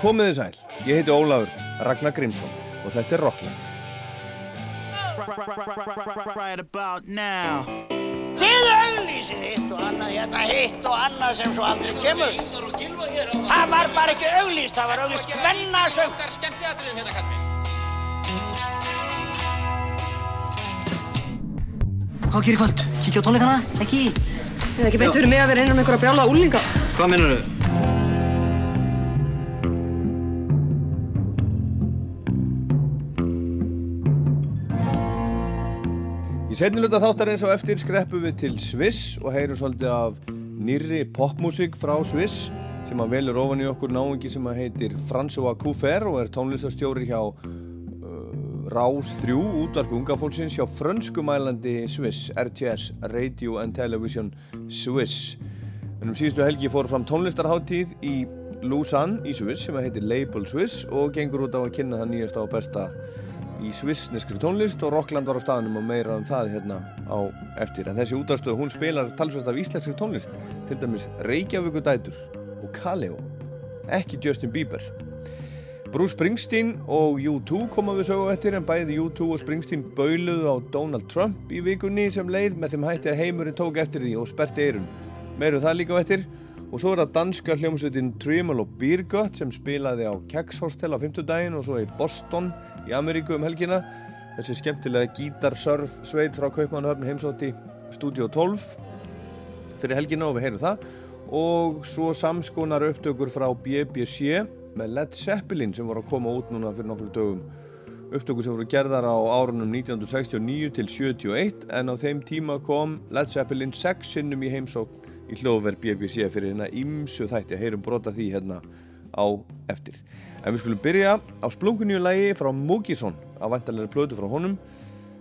Komiði sæl, ég heiti Ólafur Ragnar Grímsson og þetta er Rockland. Right about now Þið auglýsið hitt og annað, hérna hitt og annað sem svo aldrei kemur. Það var bara ekki auglýst, það var auglýst hvennasöng. Hvað gerir kvöld? Kíkja á tónleikana? Ekki? Eða ekki beint fyrir mig að vera innan um einhverja brjála úlinga. Hvað minnur þau? Setniluta þáttarins á eftir skreppum við til Sviss og heyrum svolítið af nýri popmusík frá Sviss sem að velur ofan í okkur náingi sem að heitir François Coufer og er tónlistastjóri hjá uh, Rás 3 útvarpi unga fólksins hjá frönskumælandi Sviss, RTS, Radio and Television Swiss. En um síðustu helgi fór fram tónlistarháttíð í Lausanne í Sviss sem heitir Label Swiss og gengur út á að kynna það nýjasta og besta í svissneskri tónlist og Rockland var á staðnum og meira um það hérna á eftir. En þessi útastöð, hún spilar talsvægt af íslenskri tónlist, til dæmis Reykjavíku dætur og Kaleo, ekki Justin Bieber. Bruce Springsteen og U2 koma við sögu eftir en bæði U2 og Springsteen bauluðu á Donald Trump í vikunni sem leið með þeim hætti að heimurinn tók eftir því og sperti eirun. Meiru það líka eftir og svo er það danska hljómsveitin Tremolo Beer Gut sem spilaði á Keks Hostel á 50 daginn og svo í Boston í Ameríku um helgina. Þessi skemmtilega gítar-surf sveit frá Kaupmannhöfn heimsótti Studio 12 fyrir helgina og við heyrum það. Og svo samskonar upptökur frá BBC með Led Zeppelin sem voru að koma út núna fyrir nokkru dögum. Upptökur sem voru gerðar á árunum 1969 til 71 en á þeim tíma kom Led Zeppelin 6 sinnum í heimsókn í hljóðverð BBC fyrir hérna ímsu þætti að heyrum brota því hérna á eftir. En við skulum byrja á splunkunju lægi frá Múkisson á vantarlega plötu frá honum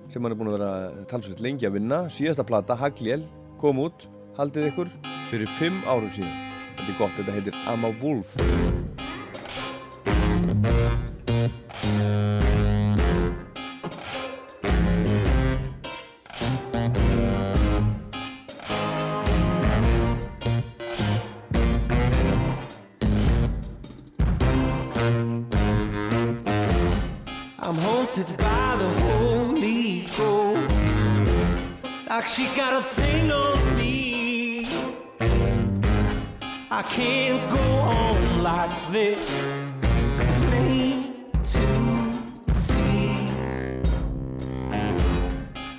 sem hann er búin að vera talsveit lengi að vinna. Síðasta plata, Hagliel, kom út, haldið ykkur, fyrir 5 árum síðan. Þetta er gott, þetta heitir I'm a Wolf. I can't go on like this. It's plain to see.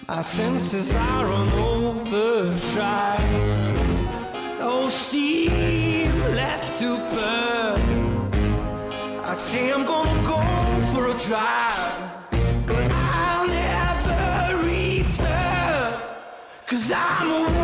My senses are on overdrive. No steam left to burn. I say I'm gonna go for a drive, but I'll never return, cause I'm a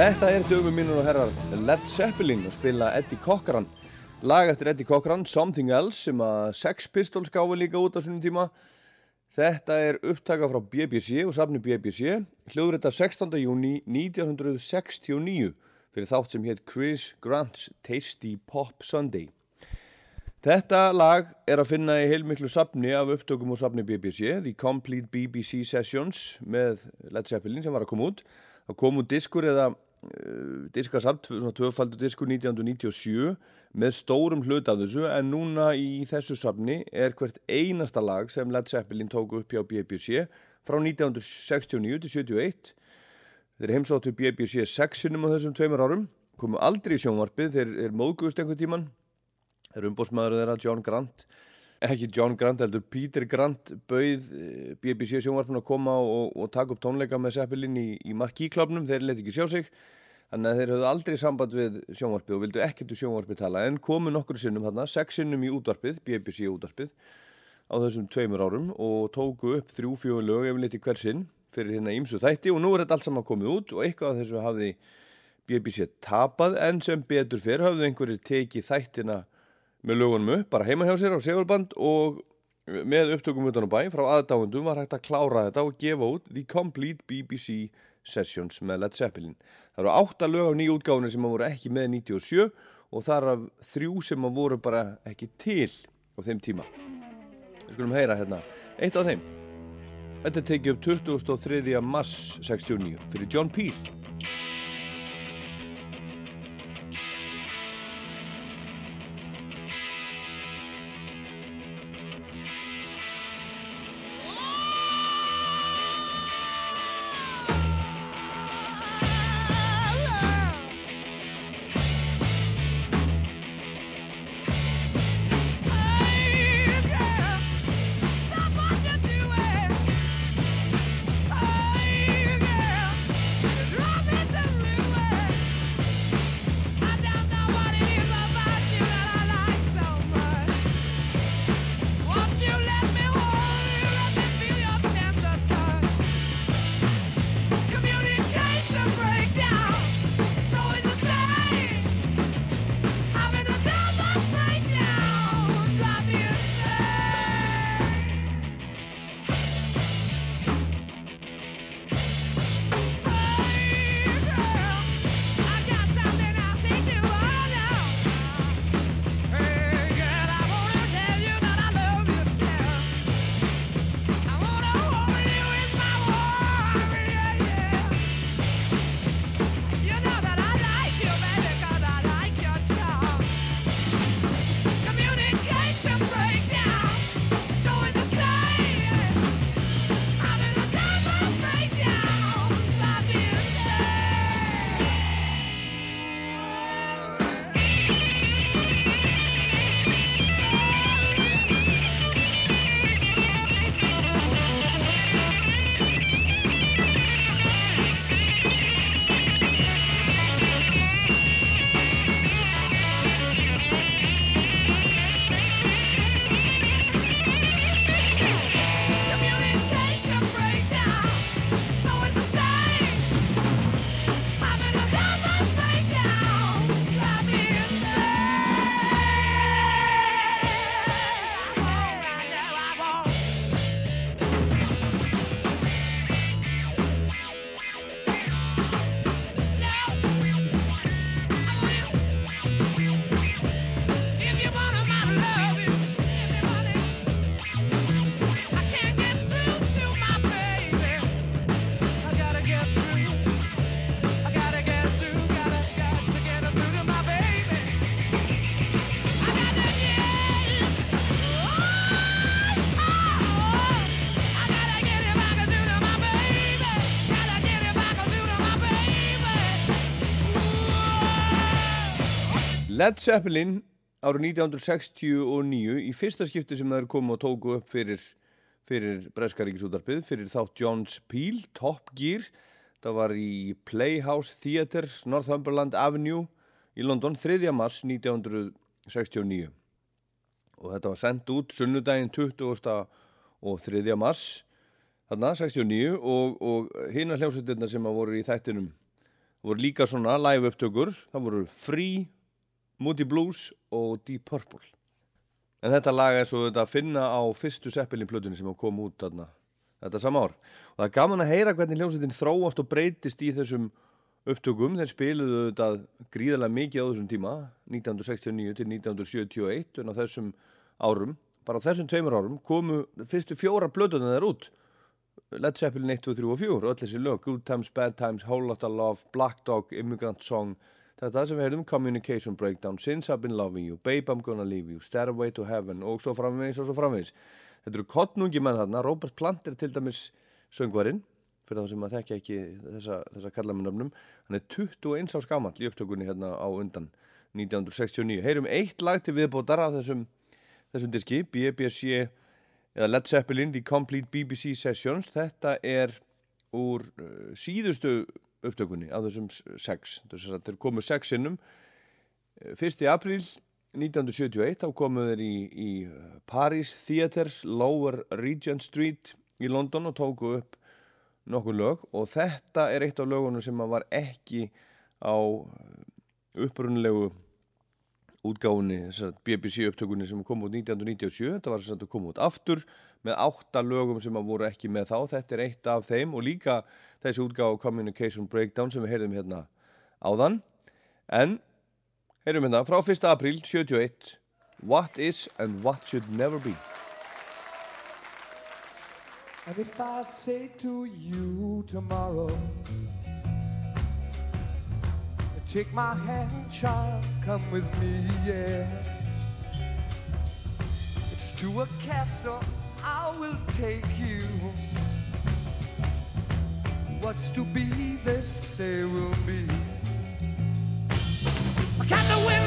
Þetta er dögum mínur og herrar Led Zeppelin og spila Eddie Cochran lag eftir Eddie Cochran, Something Else sem að Sex Pistols gáði líka út á svonum tíma Þetta er upptaka frá BBC og safni BBC hljóðrita 16. júni 1969 fyrir þátt sem hétt Chris Grant's Tasty Pop Sunday Þetta lag er að finna í heilmiklu safni af upptökum og safni BBC, The Complete BBC Sessions með Led Zeppelin sem var að koma út. Það kom út diskur eða uh, diskasamt, svona tvöfaldur diskur 1997 með stórum hlut af þessu en núna í þessu safni er hvert einasta lag sem Led Zeppelin tók upp hjá BBC frá 1969 til 71. Þeir heimsóttu BBC sexinum á þessum tveimur árum, komu aldrei í sjónvarpið, þeir er móðgust einhvern tíman er umbósmaður þeirra John Grant ekki John Grant, heldur Peter Grant bauð eh, BBC sjónvarpun að koma og, og taka upp tónleika með Zeppelin í, í markíklubnum, þeir leti ekki sjá sig þannig að þeir höfðu aldrei samband við sjónvarpið og vildu ekkert um sjónvarpið tala en komu nokkur sinnum þarna, sex sinnum í útvarpið BBC útvarpið á þessum tveimur árum og tóku upp þrjú fjögur lög ef liti hver sinn fyrir hérna ímsu þætti. Og nú er þetta allt saman komið út og eitthvað af þessu hafði BBC tapað en sem betur fyrr hafðu einhverjir tekið þættina með lögunum upp, bara heima hjá sér á segurband og með upptökum utan á bæ frá aðdáendum var hægt að klára þetta og gefa út The Complete BBC Sessions með Led Zeppelin. Það eru átta lög á nýju útgáfunu sem að voru ekki með 97 og þar af þrjú sem að voru bara ekki til á þeim tíma. Við skulum heyra hérna eitt af þeim. Þetta tekið upp 23. mars 69 fyrir John Peel. Led Zeppelin árið 1969 í fyrsta skipti sem það er komið og tóku upp fyrir, fyrir Breskaríkisútarpið, fyrir þátt Johns Peel, Top Gear það var í Playhouse Theatre Northumberland Avenue í London 3. mars 1969 og þetta var sendt út sunnudaginn 20. og 3. mars þarna 69 og, og hinn að hljómsveitirna sem að voru í þættinum voru líka svona live upptökur það voru Free, Moody Blues og Deep Purple. En þetta lag er svo þetta að finna á fyrstu Zeppelin plötunni sem kom út þarna, þetta sama ár. Og það er gaman að heyra hvernig hljómsveitin þróast og breytist í þessum upptökum. Þeir spiluðu þetta gríðarlega mikið á þessum tíma 1969 til 1971 en á þessum árum bara á þessum tveimur árum komu fyrstu fjóra plötunni þeir út. Led Zeppelin 1, 2, 3 og 4 öll þessi lög, Good Times, Bad Times, Whole Lotta Love Black Dog, Immigrant Song þetta sem við heyrðum, Communication Breakdown Since I've Been Loving You, Babe I'm Gonna Leave You Stairway to Heaven og svo framvegis og svo framvegis. Þetta eru kottnungi menn þarna. Robert Plant er til dæmis söngvarinn fyrir þá sem að þekka ekki þessa, þessa kallamennöfnum hann er 21 árs gammal í upptökunni hérna á undan 1969 heyrum eitt lag til viðbótar af þessum, þessum diski, BBC eða Led Zeppelin The Complete BBC Sessions. Þetta er úr uh, síðustu upptökunni af þessum sex. Þetta er komið sex sinnum. 1. april 1971 þá komuð þeir í, í Paris Theatre Lower Regent Street í London og tóku upp nokkuð lög. Og þetta er eitt af lögunum sem var ekki á upprunlegu útgáðunni, þessar BBC upptökunni sem kom út 1997, þetta var þess að koma út aftur með átta lögum sem voru ekki með þá, þetta er eitt af þeim og líka þessi útgáð Communication Breakdown sem við heyrðum hérna áðan en heyrðum hérna frá 1. apríl 71 What is and what should never be And if I say to you tomorrow Take my hand, child, come with me, yeah. It's to a castle I will take you. What's to be, they say will be. I Can the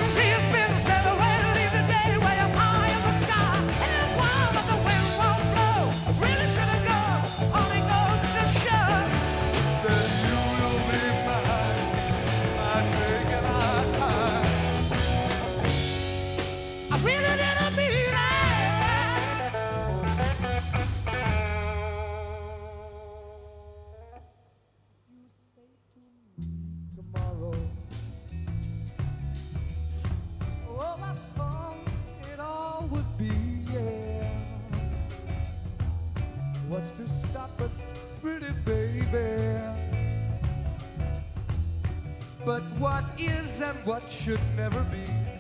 But what is and what should never be?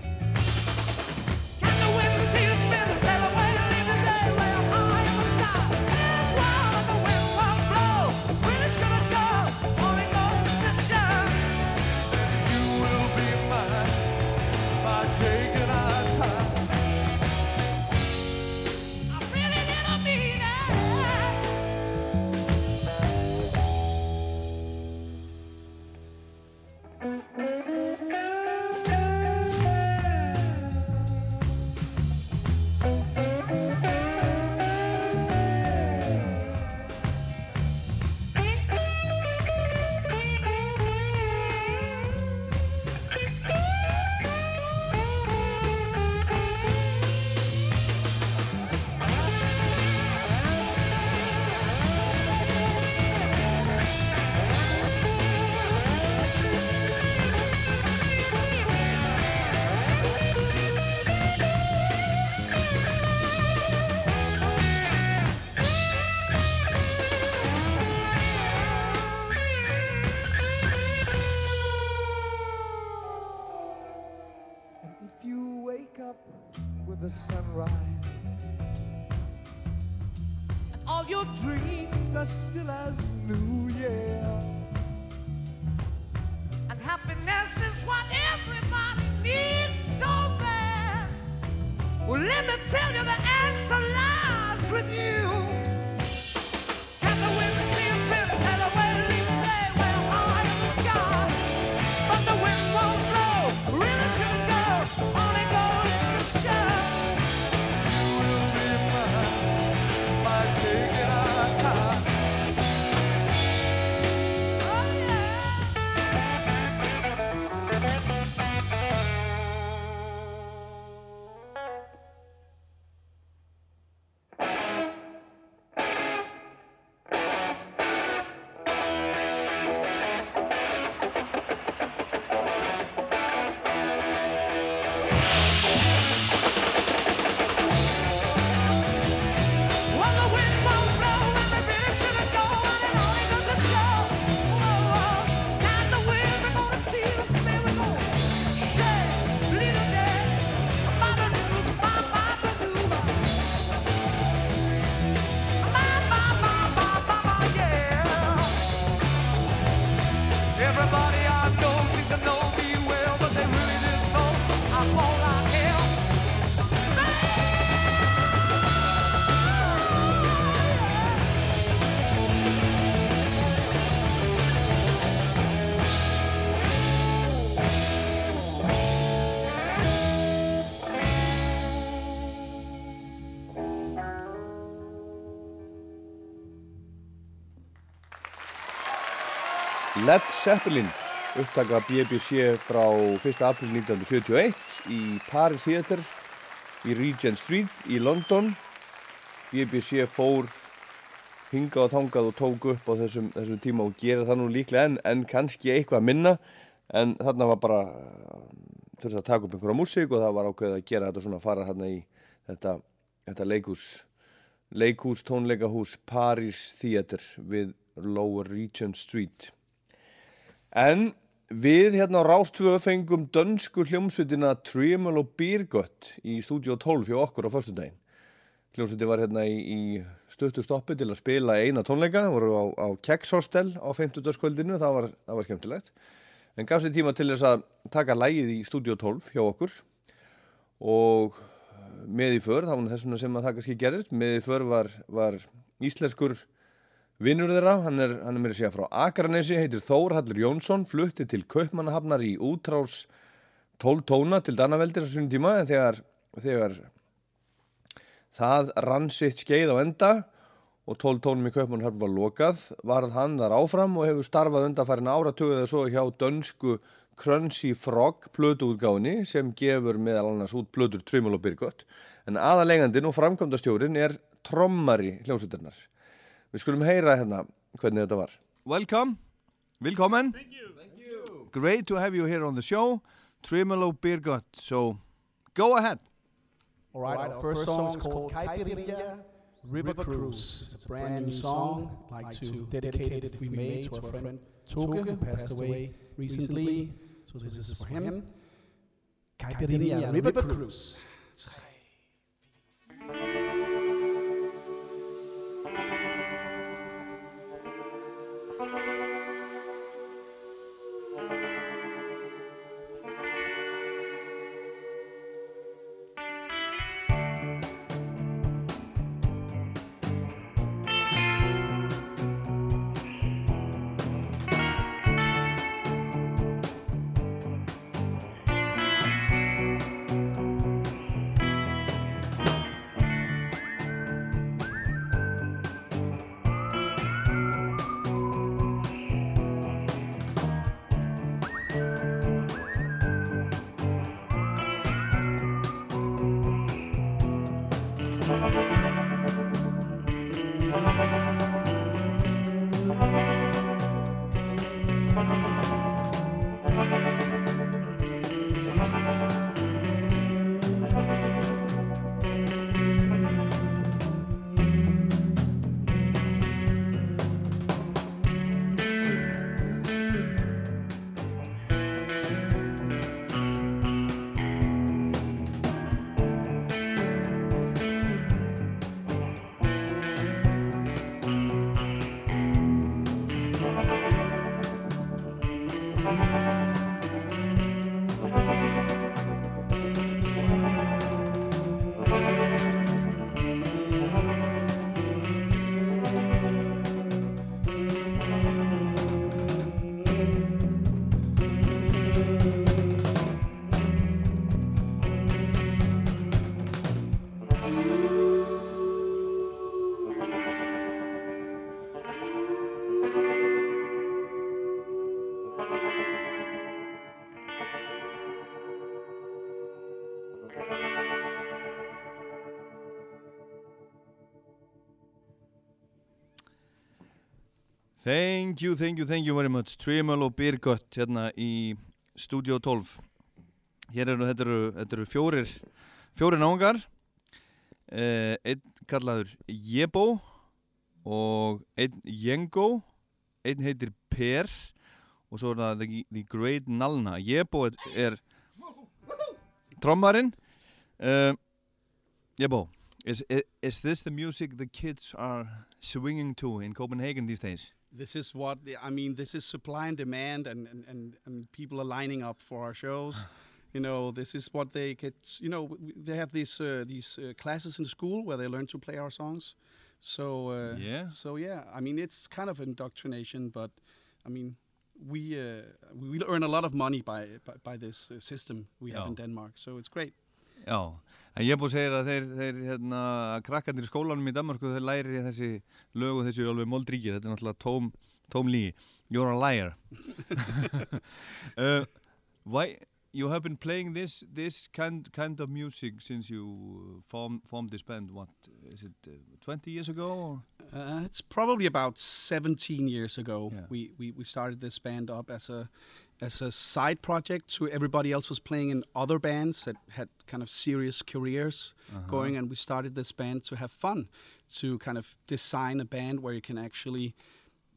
Led Zeppelin upptaka BBC frá 1. april 1971 í Paris Theatre í Regent Street í London BBC fór hingað og þangað og tók upp á þessum, þessum tíma og gera það nú líklega en, en kannski eitthvað minna en þarna var bara þurfti að taka upp einhverja músík og það var ákveðið að gera þetta svona að fara þarna í þetta, þetta leikús leikús, tónleikahús Paris Theatre við Lower Regent Street en við hérna á Rástvöðu fengum dönsku hljómsveitina Tremel og Birgött í stúdíu 12 hjá okkur á föstudaginn hljómsveiti var hérna í, í stuttu stoppi til að spila eina tónleika voru á, á Kekshostel á 50. kvöldinu það var, það var skemmtilegt en gaf sér tíma til þess að taka lægið í stúdíu 12 hjá okkur og með í för, það var þessuna sem að það kannski gerist með í för var, var íslenskur vinnur þeirra, hann er, er mér að segja frá Akranesi, heitir Þór Hallur Jónsson flutti til Kaupmannahafnar í útrás 12 tóna til Danaveldir á svonum tíma en þegar, þegar það rann sitt skeið á enda og 12 tónum í Kaupmannahafn var lokað varð hann þar áfram og hefur starfað undanfærin áratögu eða svo hjá dönsku Crunchy Frog plötuútgáni sem gefur meðal annars út plötur Trymul og Birgott. En aðalegandin og framkvæmdastjórin er trommari hljómsveitarnar við skulum heyra hérna hvernig þetta var Welcome, velkommen Thank you. Thank you Great to have you here on the show Trymul og Birgott so go ahead All right, our first song is called Caipirinha River Cruise. It's a brand new song. I'd like to dedicate it we made to our friend Toge, who passed away recently. So this is for him. Caipirinha River Cruise. Bye. Thank you, thank you, thank you very much. Tremel og Birgött hérna í Studio 12 Hér eru, þetta eru, þetta eru fjórir fjórir náungar. Eh, einn kallaður Jebo og einn Jengo. Einn heitir Per og svo er það The, the Great Nalna. Jebo er, er trommarinn. Uh, Jebo is, is, is this the music the kids are swinging to in Copenhagen these days? This is what I mean. This is supply and demand, and and, and, and people are lining up for our shows. you know, this is what they get. You know, they have these uh, these uh, classes in school where they learn to play our songs. So uh, Yeah. So yeah, I mean, it's kind of indoctrination, but I mean, we uh, we earn a lot of money by by, by this uh, system we have in Denmark. So it's great. Já, en ég er búin að segja að þeir, þeir hérna, krakkarnir í skólanum í Danmarku þeir læri þessi lög og þessi eru alveg moldríkir, þetta er náttúrulega tóm, Tom Lee, you're a liar. uh, why you have been playing this this kind kind of music since you uh, formed formed this band? What is it? Uh, Twenty years ago? Or? Uh, it's probably about 17 years ago. Yeah. We, we we started this band up as a as a side project to everybody else was playing in other bands that had kind of serious careers going, and we started this band to have fun, to kind of design a band where you can actually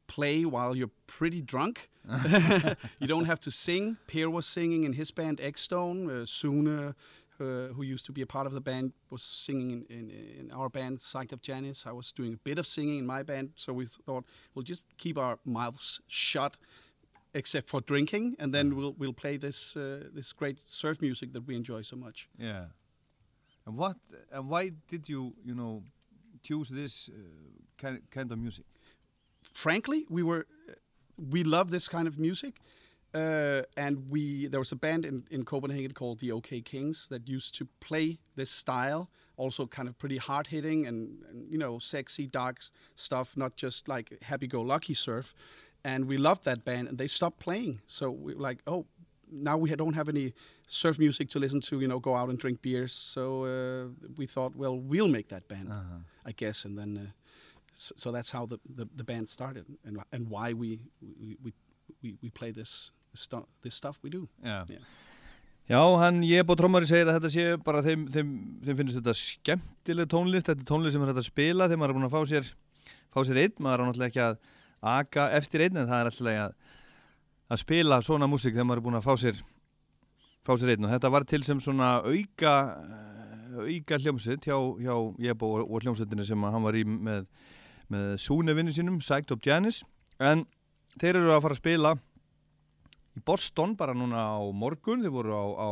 play while you're pretty drunk. you don't have to sing. Pierre was singing in his band X Stone. Uh, uh, who used to be a part of the band, was singing in, in, in our band Psyched Up Janice. I was doing a bit of singing in my band, so we thought we'll just keep our mouths shut, except for drinking, and then we'll we'll play this uh, this great surf music that we enjoy so much. Yeah. And what and why did you you know choose this uh, kind kind of music? frankly, we were we love this kind of music, uh, and we there was a band in, in Copenhagen called the OK Kings that used to play this style, also kind of pretty hard hitting and, and you know sexy dark stuff, not just like happy go lucky surf, and we loved that band, and they stopped playing, so we were like, oh. Now we don't have any surf music to listen to, you know, go out and drink beers. So uh, we thought, well, we'll make that band, I guess, and then uh, so, so that's how the, the, the band started and and why we we we, we, we play this stu- this stuff we do. Já. Yeah. Já, hann Jebo Trommari segir að þetta sé bara þeim, þeim, þeim finnst þetta skemmtileg tónlist, þetta er tónlist sem er hægt að spila þegar maður er búin að fá sér, fá sér einn, maður er náttúrulega ekki að aka eftir einn en það er alltaf að, að spila svona músík þegar maður er búin að fá sér, fá sér einn. Og þetta var til sem svona auka, eh, auka hljómsveit hjá, hjá Jebo og, og hljómsveitinni sem hann var í með, með súnevinni sínum, Psyched Up Janice en þeir eru að fara að spila í Boston bara núna á morgun. Þið voru á, á,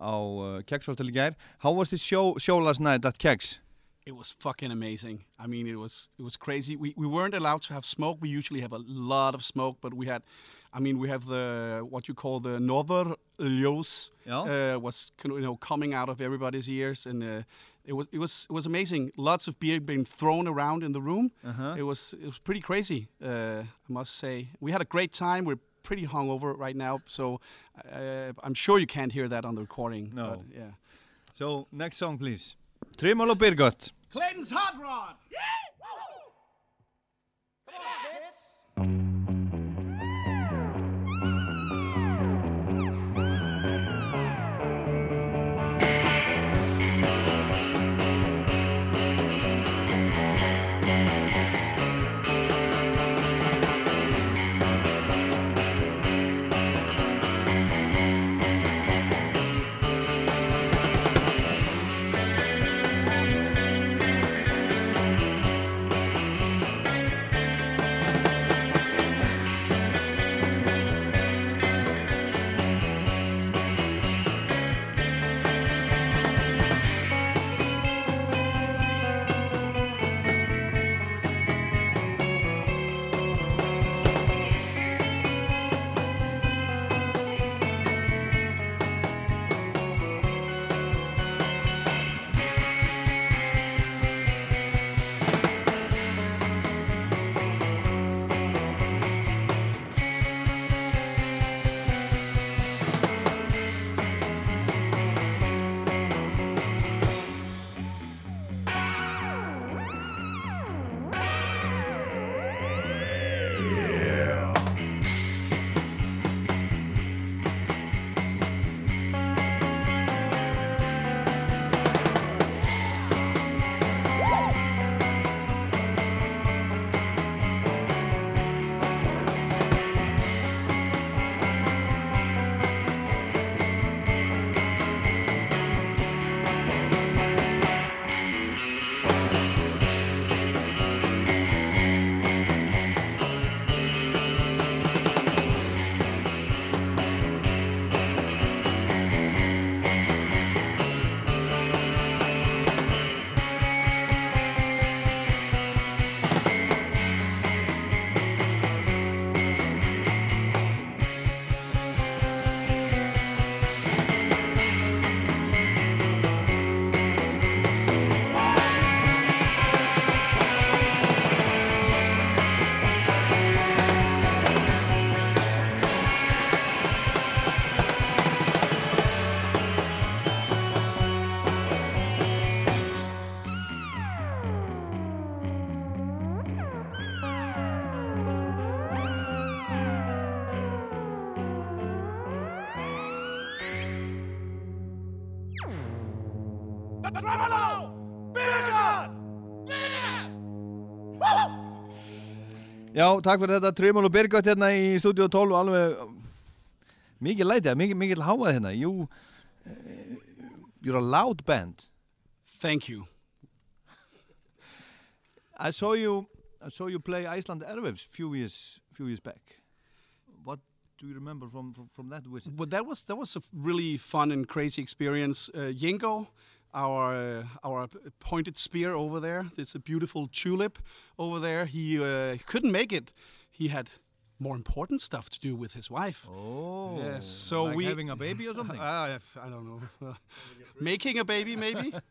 á uh, Keks Hostel í gær. How was the show, show last night at Keks? It was fucking amazing. I mean, it was it was crazy. We we weren't allowed to have smoke. We usually have a lot of smoke, but we had, I mean, we have the what you call the Northern Ljos Yeah. uh, was you know coming out of everybody's ears, and uh, it was it was it was amazing. Lots of beer being thrown around in the room. Uh-huh. It was it was pretty crazy. Uh, I must say, we had a great time. We're pretty hungover right now, so uh, I'm sure you can't hear that on the recording. No. but, yeah. So, next song please Trimmal og Birgott Clayton's Hot Rod. Thank Já, takk fyrir þetta Trimól og Birgött hérna í stúdíu 12 alveg mikið lætið, mikið, mikið háað hérna you, uh, You're a loud band Thank you. I saw you I saw you play Iceland Airwaves few years few years back What do you remember from from, from that visit? Well, that was that was a really fun and crazy experience. Uh, Yengo, our uh, our pointed spear over there. It's a beautiful tulip over there. He uh, couldn't make it. He had more important stuff to do with his wife. Oh, yes. So like we having a baby or something? Uh, I don't know. Making a baby, maybe.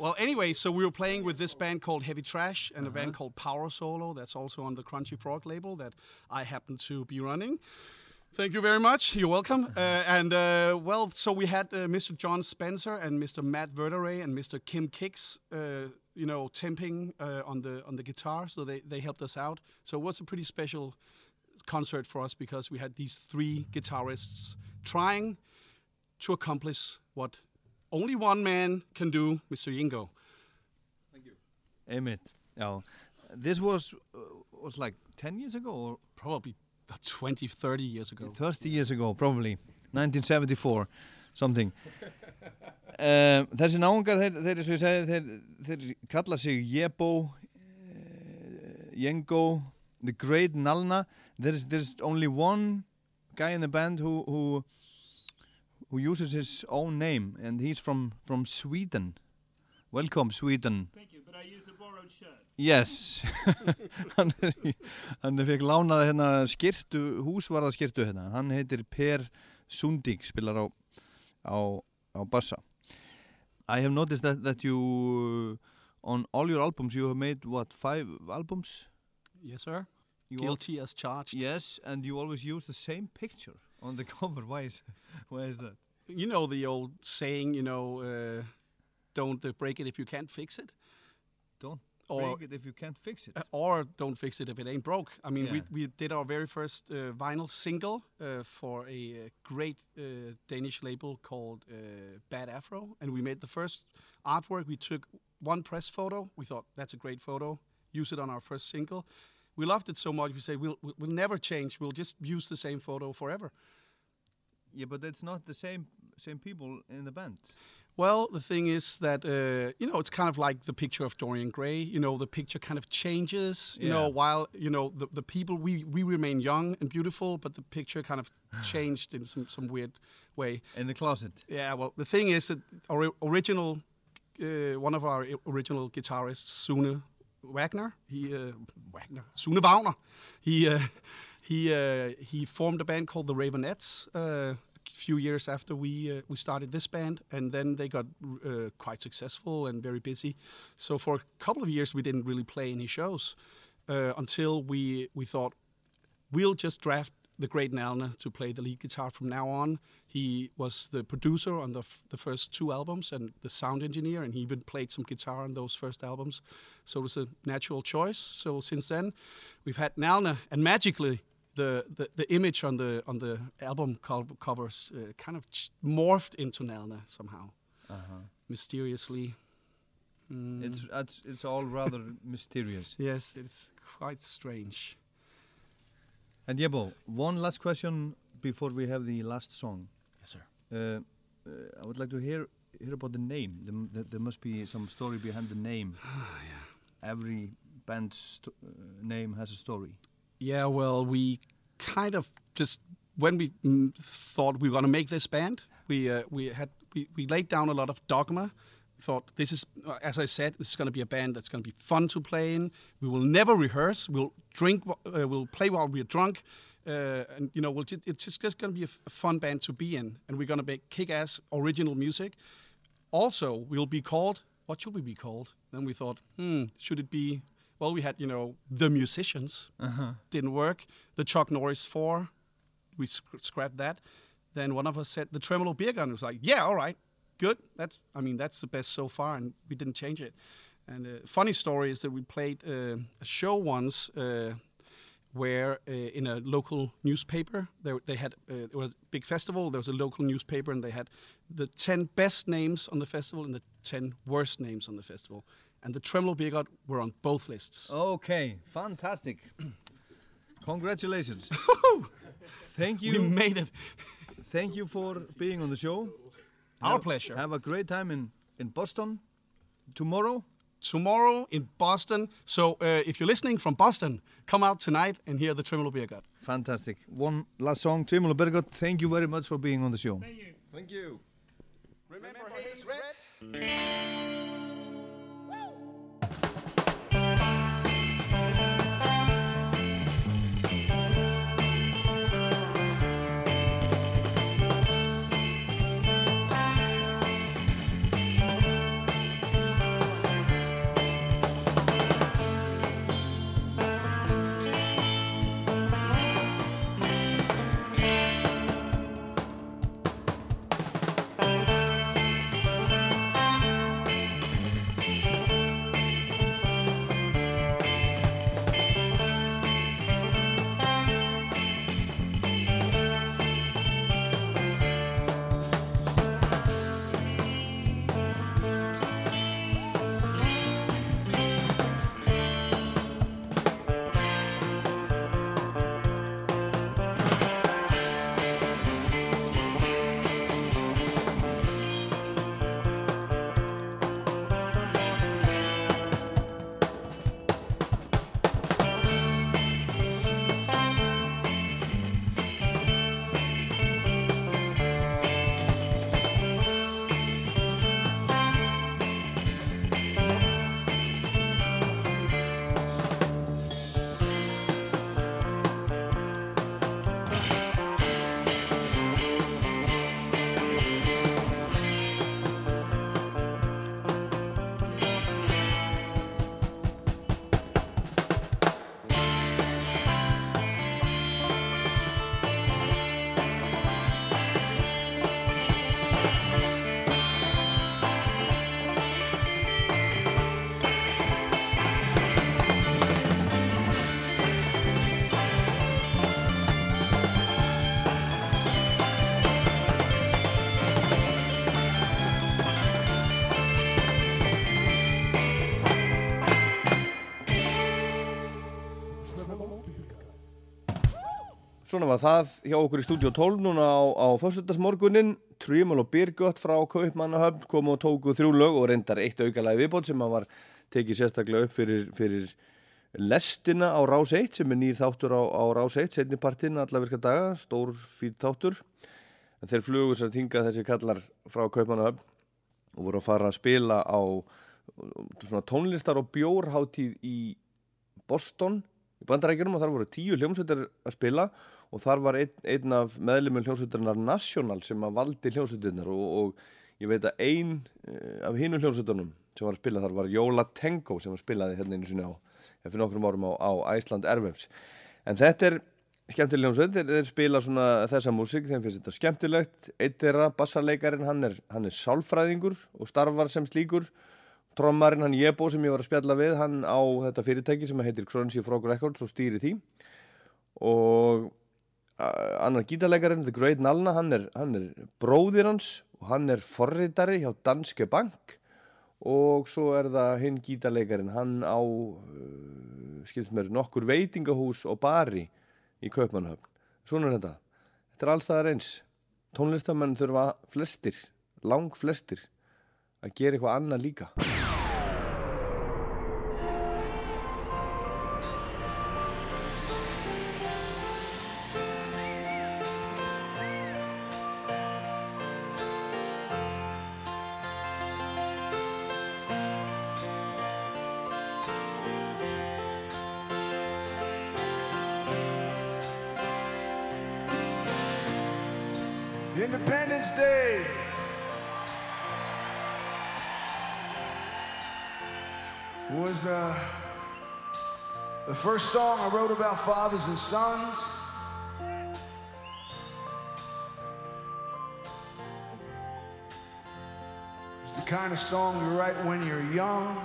Well, anyway, so we were playing with this band called Heavy Trash and a band called Power Solo. That's also on the Crunchy Frog label that I happen to be running. Thank you very much. You're welcome. Uh, and uh, well, so we had uh, Mr. John Spencer and Mr. Matt Verderay and Mr. Kim Kicks, uh, you know, temping uh, on the on the guitar. So they they helped us out. So it was a pretty special concert for us because we had these three guitarists trying to accomplish what only one man can do, Mr. Yingo. Einmitt, já This was uh, was like 10 years ago or Probably 20, 30 years ago. 30 years ago, probably. 1974, something. Um, Þessi náungar þeir, þeir, eins og ég segi, þeir, þeir kalla sig Jebo uh, Yengo The Great Nalna. There's, there's only one guy in the band who, who who uses his own name and he's from, from Sweden. Welcome Sweden. Thank you, but I use a borrowed shirt. Yes hann, hann fekk lánaði hérna skirtu, húsvarða skirtu hérna hann heitir Per Sundig spilar á, á, á bassa I have noticed that, that you uh, on all your albums you have made what, five albums? Yes, sir. You Guilty as charged. Yes, and you always use the same picture on the cover. Why is, why is that? You know the old saying, you know, uh, don't break it if you can't fix it. Or- break it if you can't fix it. Uh, or don't fix it if it ain't broke. I mean, we, Yeah. we did our very first uh, vinyl single uh, for a uh, great uh, Danish label called uh, Bad Afro, and we made the first artwork. We took one press photo. We thought that's a great photo. Use it on our first single. We loved it so much. We said we'll we'll we'll never change. We'll just use the same photo forever. Yeah, but it's not the same same people in the band. Well, the thing is that uh, you know it's kind of like the picture of Dorian Gray. You know, the picture kind of changes. You know, while you know the, the people we we remain young and beautiful, but the picture kind of changed in some some weird way. In the closet. Yeah. Well, the thing is that our original uh, one of our original guitarists, Sune Wagner, he uh, Wagner Sune Wagner, he uh, he uh, he formed a band called the Ravenettes. Few years after we uh, we started this band, and then they got uh, quite successful and very busy. So for a couple of years, we didn't really play any shows uh, until we we thought we'll just draft the great Nalna to play the lead guitar from now on. He was the producer on the, the first two albums and the sound engineer, and he even played some guitar on those first albums. So it was a natural choice. So since then, we've had Nalna, and magically, the, the, the image on the on the album co- covers uh, kind of ch- morphed into Nalna somehow, Uh-huh. mysteriously. Mm. It's, it's, it's all rather mysterious. yes, it's quite strange. And Jebo, one last question before we have the last song. Yes, sir. Uh, uh, I would like to hear hear about the name. There, m- there, must be some story behind the name. Every band's uh, name has a story. Yeah, well, we kind of just when we mm, thought we were going to make this band, we uh, we had we, we laid down a lot of dogma. Thought this is, as I said, this is going to be a band that's going to be fun to play in. We will never rehearse. We'll drink. Uh, we'll play while we're drunk, uh, and you know, we'll it's just, just going to be a fun band to be in. And we're going to make kick-ass original music. Also, we'll be called. What should we be called? Then we thought, hmm, should it be? Well, we had you know the musicians Uh-huh. didn't work. The Chuck Norris Four, we sc- scrapped that. Then one of us said the Tremolo Beer Gun. It was like, yeah, all right, good. That's I mean that's the best so far, and we didn't change it. And uh, funny story is that we played uh, a show once uh, where uh, in a local newspaper there, they had uh, it was a big festival. There was a local newspaper, and they had the ten best names on the festival and the ten worst names on the festival. And the Tremolo Beergot were on both lists. Okay, fantastic. Congratulations. Thank you. We made it. Thank you for being on the show. Our Have- pleasure. Have a great time in, in Boston tomorrow. Tomorrow in Boston. So uh, if you're listening from Boston, come out tonight and hear the Tremolo Beergot. Fantastic. One last song, Tremolo Bergot. Thank you very much for being on the show. Thank you. Thank you. Remember Hayes Red? Svona var það hjá okkur í stúdíu 12 núna á, á föstudagsmorgunin Tremolo Birgött frá Kaupmannahöfn komu og tóku þrjú lög og reyndar eitt aukalagi viðbót sem var tekið sérstaklega upp fyrir, fyrir lestina á Rás 1 sem er nýr þáttur á, á Rás 1 setni partinn alla virka daga, stór fýtt þáttur. En þeir flugur sér tinga þessi kallar frá Kaupmannahöfn og voru að fara að spila á tónlistar og bjórháttíð í Boston í bandarækjunum og þar voru tíu hljómsveitar að spila. og þar var einn, einn af meðlumum hljómsveitarinnar National sem að valdi hljómsveitarnar og, og ég veit að ein eh, af hinu hljómsveitarnum sem var að spila þar var Jóla Tengo sem að spilaði hérna einu sinni á fyrir nokkrum árum á, á Æsland Airwaves. En þetta er skemmtileg hljómsveit þeir, þeir spila svona þessa músík þeim finnst þetta skemmtilegt. Eitt þeirra, bassarleikarin, hann er, hann er sálfræðingur og starfar sem slíkur. Trommarinn hann Jebo sem ég var að spjalla við hann á þetta fyrirtæki sem heitir Crunchy Frog Records og stýri því. Og annar gítarleikarinn The Great Nalna hann er, hann er bróðir hans og hann er forritari hjá Danske Bank. Og svo er það hinn gítarleikarinn hann á uh, skilst mér nokkur veitingahús og bari í Kaupmannhöfn svona er þetta. Þetta er alls það eins. Tónlistamenn þurfa flestir lang flestir að gera eitthvað annað líka Independence Day. Was uh, the first song I wrote about fathers and sons. It's the kind of song you write when you're young.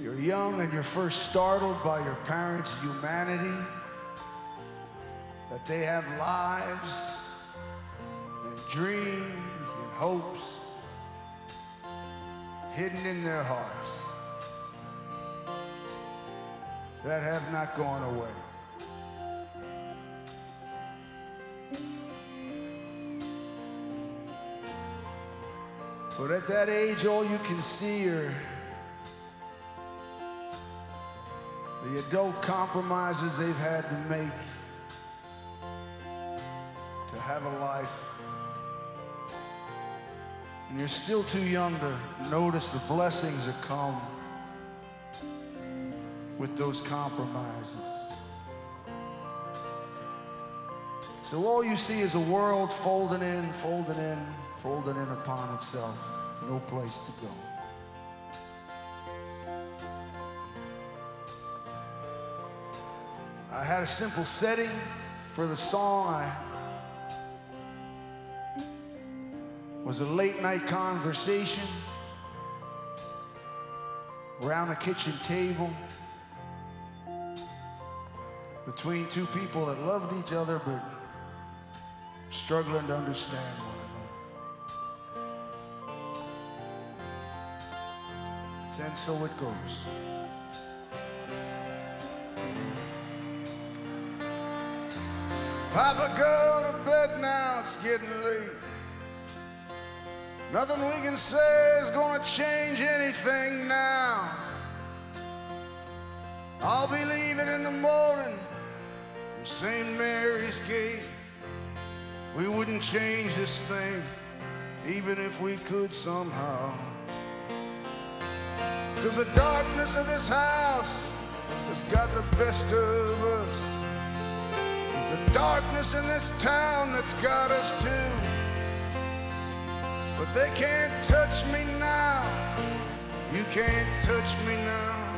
You're You're young and you're first startled by your parents' humanity, that they have lives and dreams and hopes hidden in their hearts that have not gone away. But at that age, all you can see are the adult compromises they've had to make have a life. And you're still too young to notice the blessings that come with those compromises. So all you see is a world folding in, folding in, folding in upon itself. No place to go. I had a simple setting for the song. I was a late night conversation around a kitchen table between two people that loved each other but struggling to understand one another. And so it goes. Papa, go to bed now, it's getting late. Nothing we can say is gonna change anything now. I'll be leaving in the morning from St. Mary's Gate. We wouldn't change this thing, even if we could somehow. Cause the darkness of this house has got the best of us. There's the darkness in this town that's got us too. They can't touch me now. You can't touch me now.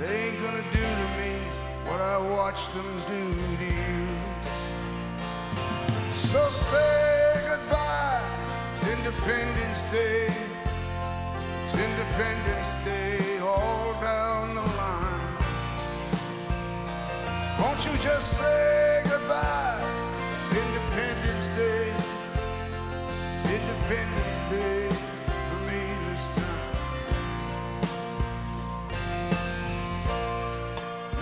They ain't gonna do to me what I watched them do to you. So say goodbye. It's Independence Day. It's Independence Day all down the line. Won't you just say goodbye? Independence Day for me this time.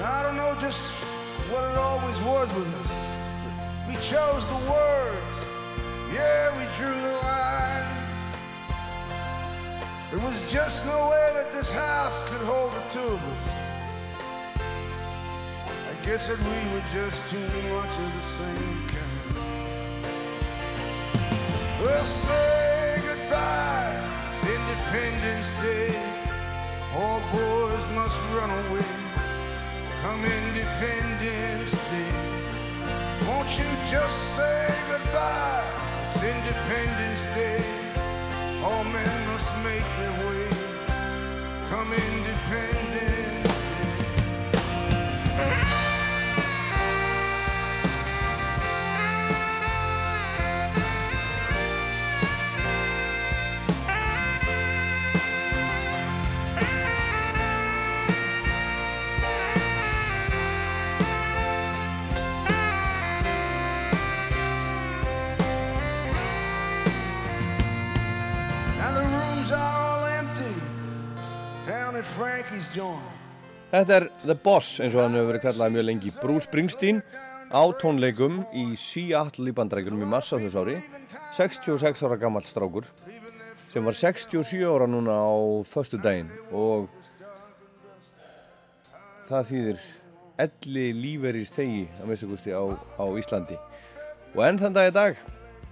I don't know just what it always was with us. We chose the words. Yeah, we drew the lines. There was just no way that this house could hold the two of us. I guess that we were just too much of the same kind. Well, say goodbye. It's Independence Day. All boys must run away. Come Independence Day. Won't you just say goodbye? It's Independence Day. All men must make their way. Come Independence Þetta er The Boss eins og hann hefur verið kallað mjög lengi. Bruce Springsteen á tónleikum í Seattle í bandrækjunum í massa þess ári. 66 ára gammal strákur sem var 67 ára núna á förstu daginn og það þýðir elli líferis tegi að minnstu gusti á, á Íslandi. Og enn þann dag í dag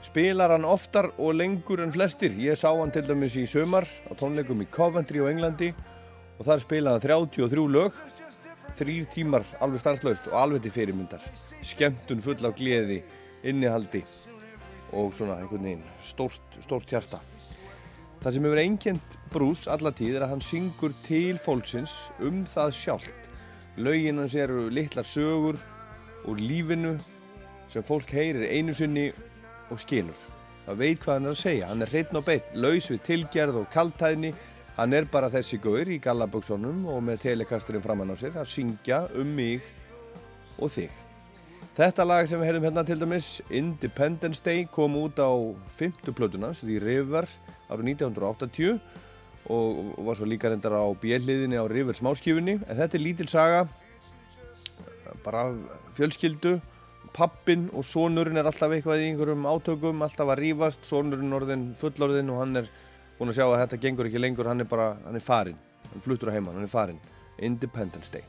spilar hann oftar og lengur en flestir. Ég sá hann til dæmis í sömar á tónleikum í Coventry á Englandi og þar spilaði hann 33 lög þrýr tímar alveg stanslaust og alveg til fyrirmyndar. Skemmtun full af gleði, innihaldi og svona einhvern veginn stórt, stórt hjarta. Það sem hefur einkend brús alla tíð er að hann syngur til fólksins um það sjálft. Lögin hans eru litlar sögur úr lífinu sem fólk heyrir einu sinni og skilur. Það veit hvað hann er að segja. Hann er hreitn og beitt, laus við tilgerð og kaltæðni Hann er bara þessi gaur í gallaböksunum og með telekasturinn framann á sér að syngja um mig og þig. Þetta lag sem við heyrðum hérna til dæmis, Independence Day, kom út á 50 plötunans, því River árið 1980 og var svo líka reyndar á bjelliðinni á River smáskífunni. En þetta er lítil saga, bara fjölskyldu, pappin og sonurinn er alltaf eitthvað í einhverjum átökum, alltaf að rífast, sonurinn orðin fullorðin og hann er búinn að sjá að þetta gengur ekki lengur, hann er bara, hann er farinn, hann fluttur á heimann, hann er farinn. Independence Day.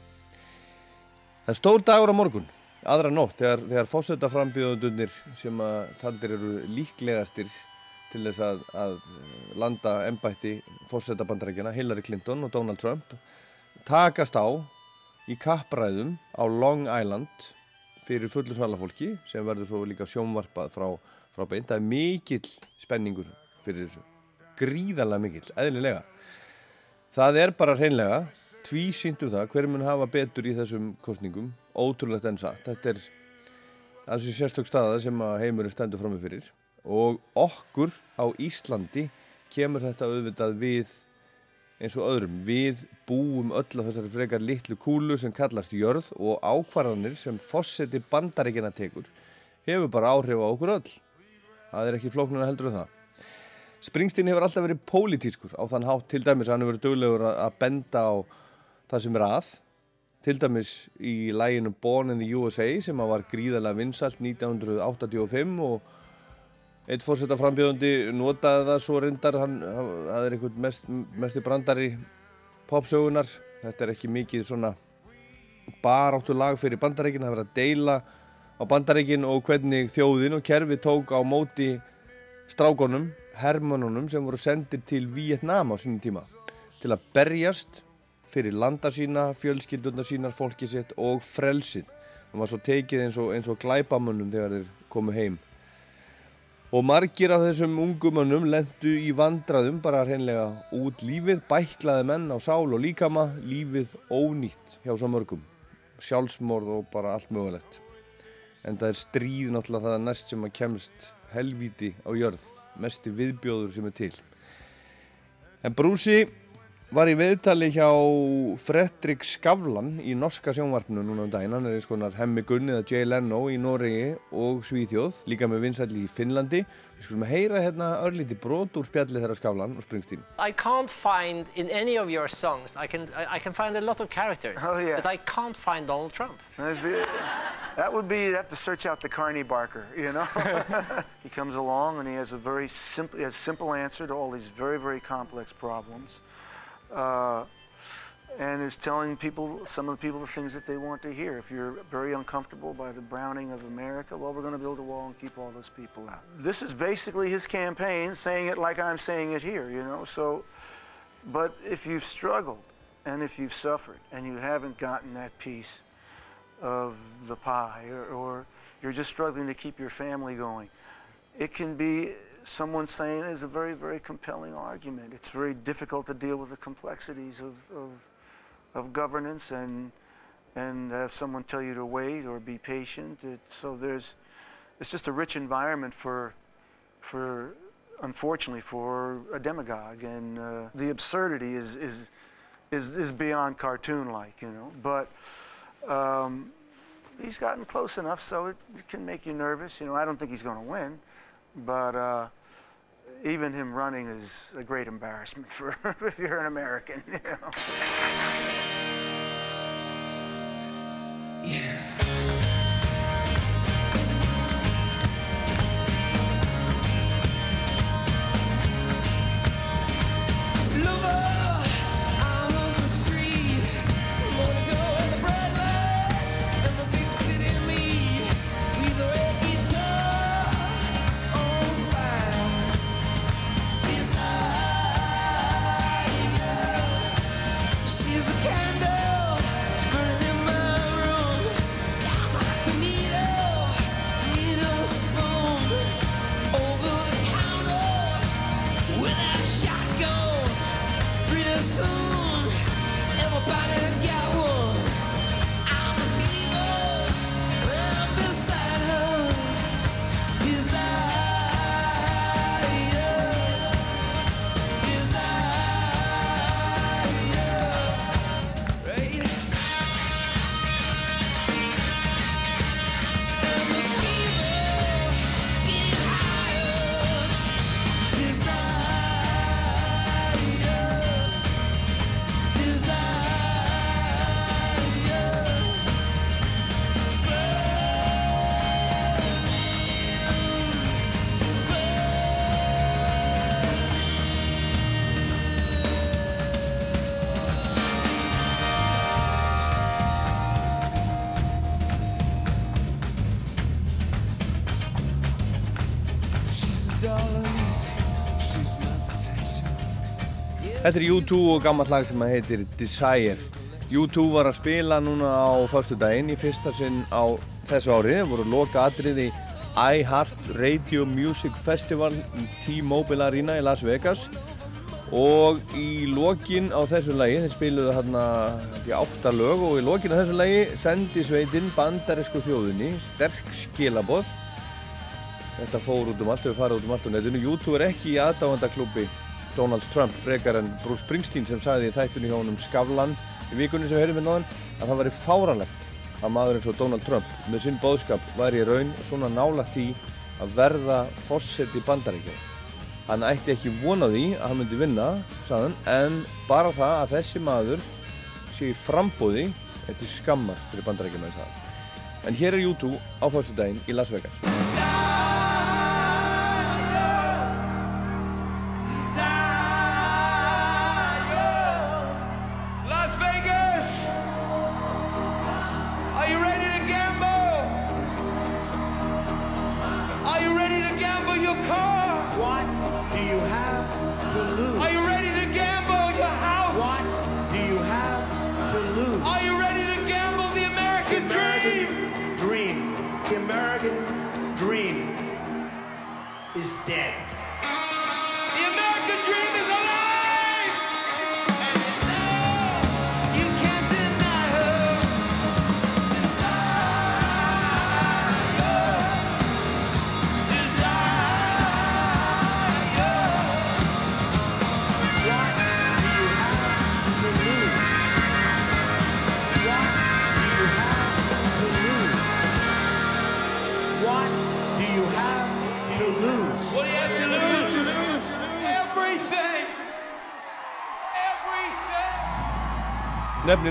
Það er stór dagur á morgun, aðra nótt, þegar, þegar fósetta frambjöðundunir sem að taldir eru líklegastir til þess að, að landa embætti fósetta bandarækjana, Hillary Clinton og Donald Trump, takast á í kappræðum á Long Island fyrir fullu svalafólki sem verður svo líka sjónvarpað frá, frá beint. Það er mikill spenningur fyrir þessu. Gríðarlega mikill, eðlilega. Það er bara hreinlega tvísýnt um það hver mun hafa betur í þessum kostningum. Ótrúlegt enn satt. Þetta er þessi sérstök staða sem heimurinn stendur fram með fyrir. Og okkur á Íslandi kemur þetta auðvitað við eins og öðrum. Við búum öll á þessari frekar litlu kúlu sem kallast jörð og ákvarðanir sem fósetti bandaríkina tekur hefur bara áhrif á okkur öll. Það er ekki flóknuna heldur en það. Springsteen hefur alltaf verið pólitískur á þann hátt til dæmis hann hefur verið döglegur að benda á það sem er að. Til dæmis í læginu Born in the USA sem var gríðarlega vinsalt 1985 og Eitt fórsetta frambjöðundi notaði það svo reyndar, hann, það er einhvern mest, mestu brandari popsögunar. Þetta er ekki mikið svona baráttu lag fyrir bandaríkin, það er verið að deila á bandaríkin og hvernig þjóðin og kerfi tók á móti strákonum, hermönunum sem voru sendir til Vietnam á sínum tíma til að berjast fyrir landa sína, fjölskylduna sínar, fólki sitt og frelsið. Það var svo tekið eins og, eins og glæpamönnum þegar þeir komu heim. Og margir af þessum ungumönnum lendu í vandraðum bara hreinlega út lífið, bæklaði menn á sál og líkama, lífið ónýtt hjá svo mörgum. Sjálfsmorð og bara allt mögulegt. En það er stríð náttúrulega það næst sem að kemst helvíti á jörð, mesti viðbjóður sem er til. En Brúsi var í viðtali hjá Fredrik Skavlan í norska sjónvarpinu núna um daginn. Hann er eins konar hemmi gunni eða Jay Leno í Noregi og Svíþjóð, líka með vinsætli í Finnlandi. Við skulum heyra hérna örlíti brot úr spjalli þeirra Skavlan og Springsteen. I can't find in any of your songs. I can I, can find a lot of characters, Oh, yeah. but I can't find Donald Trump. The- that would be, you'd have to search out the Carney Barker, you know? he comes along and he has a very simple, he has simple answer to all these very, very complex problems. Uh, and is telling people, some of the people, the things that they want to hear. If you're very uncomfortable by the browning of America, well, we're going to build a wall and keep all those people out. This is basically his campaign, saying it like I'm saying it here, you know? So, but if you've struggled and if you've suffered and you haven't gotten that piece of the pie or, or you're just struggling to keep your family going, it can be someone saying is a very, very compelling argument. It's very difficult to deal with the complexities of, of, of governance and, and have someone tell you to wait or be patient. So there's, it's just a rich environment for, for unfortunately, for a demagogue. And uh, the absurdity is, is, is, is beyond cartoon-like, you know. But um, he's gotten close enough so it, it can make you nervous. You know, I don't think he's going to win, but uh, even him running is a great embarrassment for if you're an American. You know. Þetta er U2 og gammalt lag sem heitir Desire. U2 var að spila núna á förstu daginn í fyrsta sinn á þessu ári. Það voru loka atriði iHeart Radio Music Festival í T-Mobile Arena í Las Vegas og í lokin á þessu lagi, þeir spiluðu hérna í átta lög og í lokin á þessu lagi sendi sveitinn bandarísku þjóðinni sterk skilaboð Þetta fór út um allt, hefur farið út um allt á netinu. YouTube er ekki í aðdáðandaklúbi Donald Trump frekar en Bruce Springsteen sem sagði í þættunni hjá honum Skavlan í vikunni sem heyrðum við náðan að það væri fáranlegt að maður eins og Donald Trump með sinn bóðskap væri í raun svona nálægt í að verða fósett í bandaríkjum. Hann ætti ekki vona því að hann myndi vinna, sagðan, en bara það að þessi maður sé í frambóði eftir skammar fyrir bandaríkjum það. En hér er YouTube á fyrstu daginn í Las Vegas.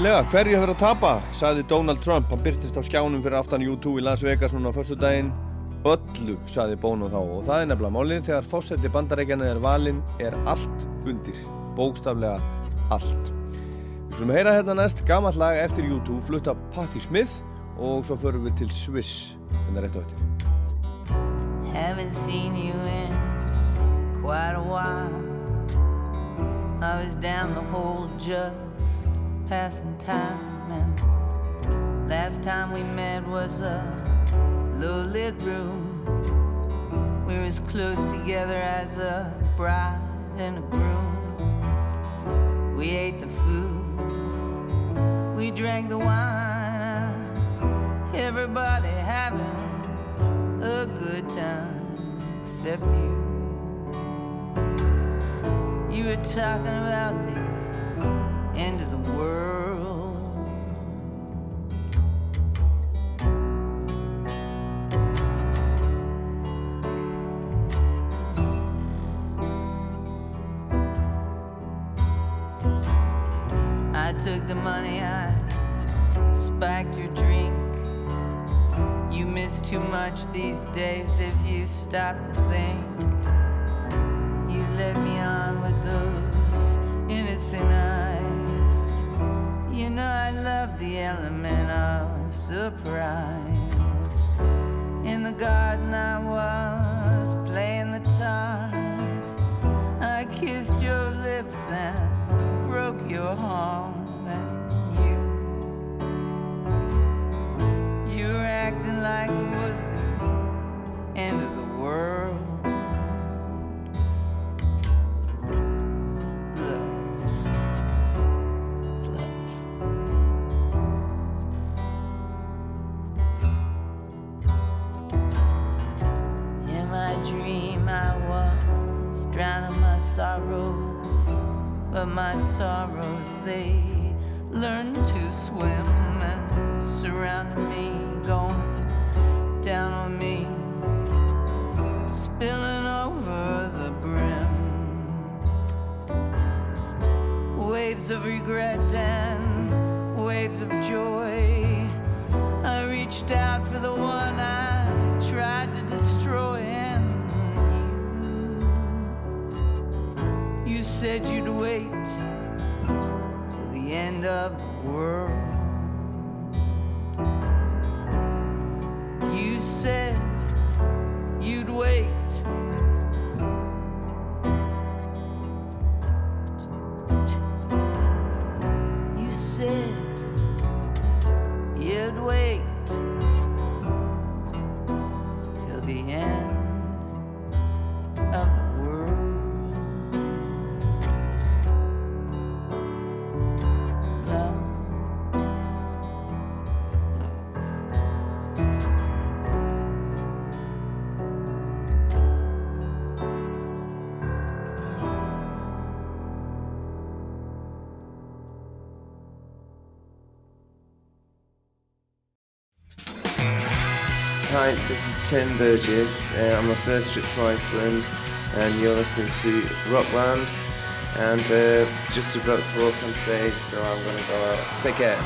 Nefnilega, hverju hefur að tapa, sagði Donald Trump. Hann byrtist á skjánum fyrir aftan U2 í Las Vegas núna á förstu daginn. Öllu, sagði Bono þá. Og það er nefnilega málið, þegar fósetti bandarækjana er valinn, er allt undir. Bókstaflega allt. Við skulum heyra hérna næst gamalt lag eftir U2, flutt af Patti Smith og svo förum við til Swiss. Hérna rétt á eftir. Haven't seen you in quite a while. I was down the hole just passing time, and last time we met was a low lit room. We were as close together as a bride and a groom. We ate the food, we drank the wine. Everybody having a good time except you. You were talking about the end of the world. I took the money, I spiked your drink. You miss too much these days if you stop to think. You led me on with those innocent eyes. Know I love the element of surprise. In the garden I was playing the tart. I kissed your lips and broke your heart. And you you were acting like it was the this is Tim Burgess. Uh, I'm a first trip to Iceland, and you're listening to Rockland. And uh, just about to walk on stage, so I'm gonna go out. Take care.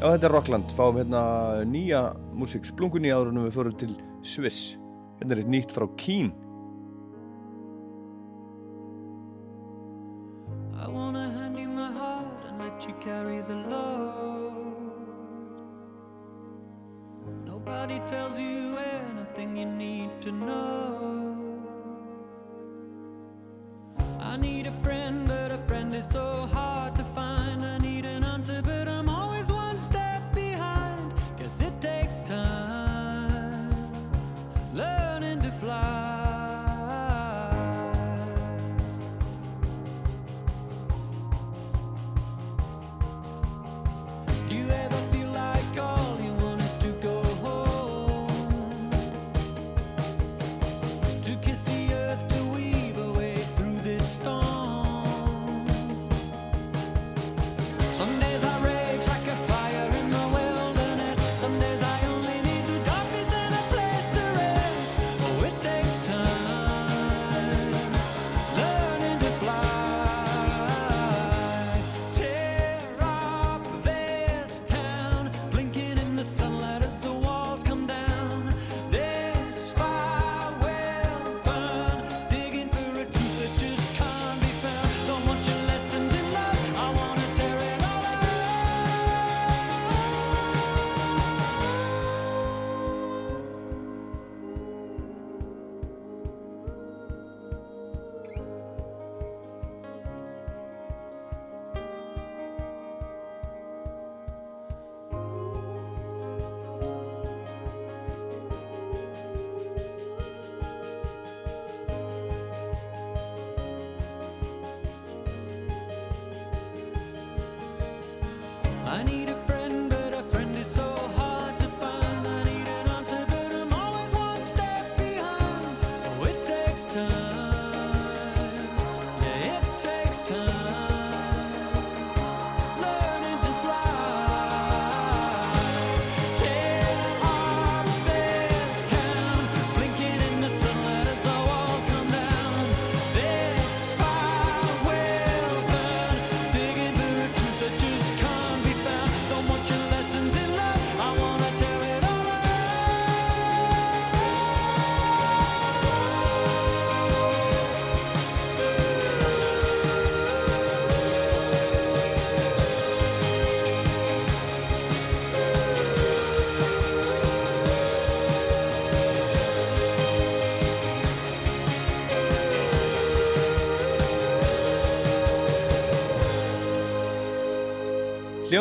Já, þetta er Rockland, fáum hérna nýja músík, splungun í árunum við fórum til Sviss. Hérna er eitt nýtt frá Kín.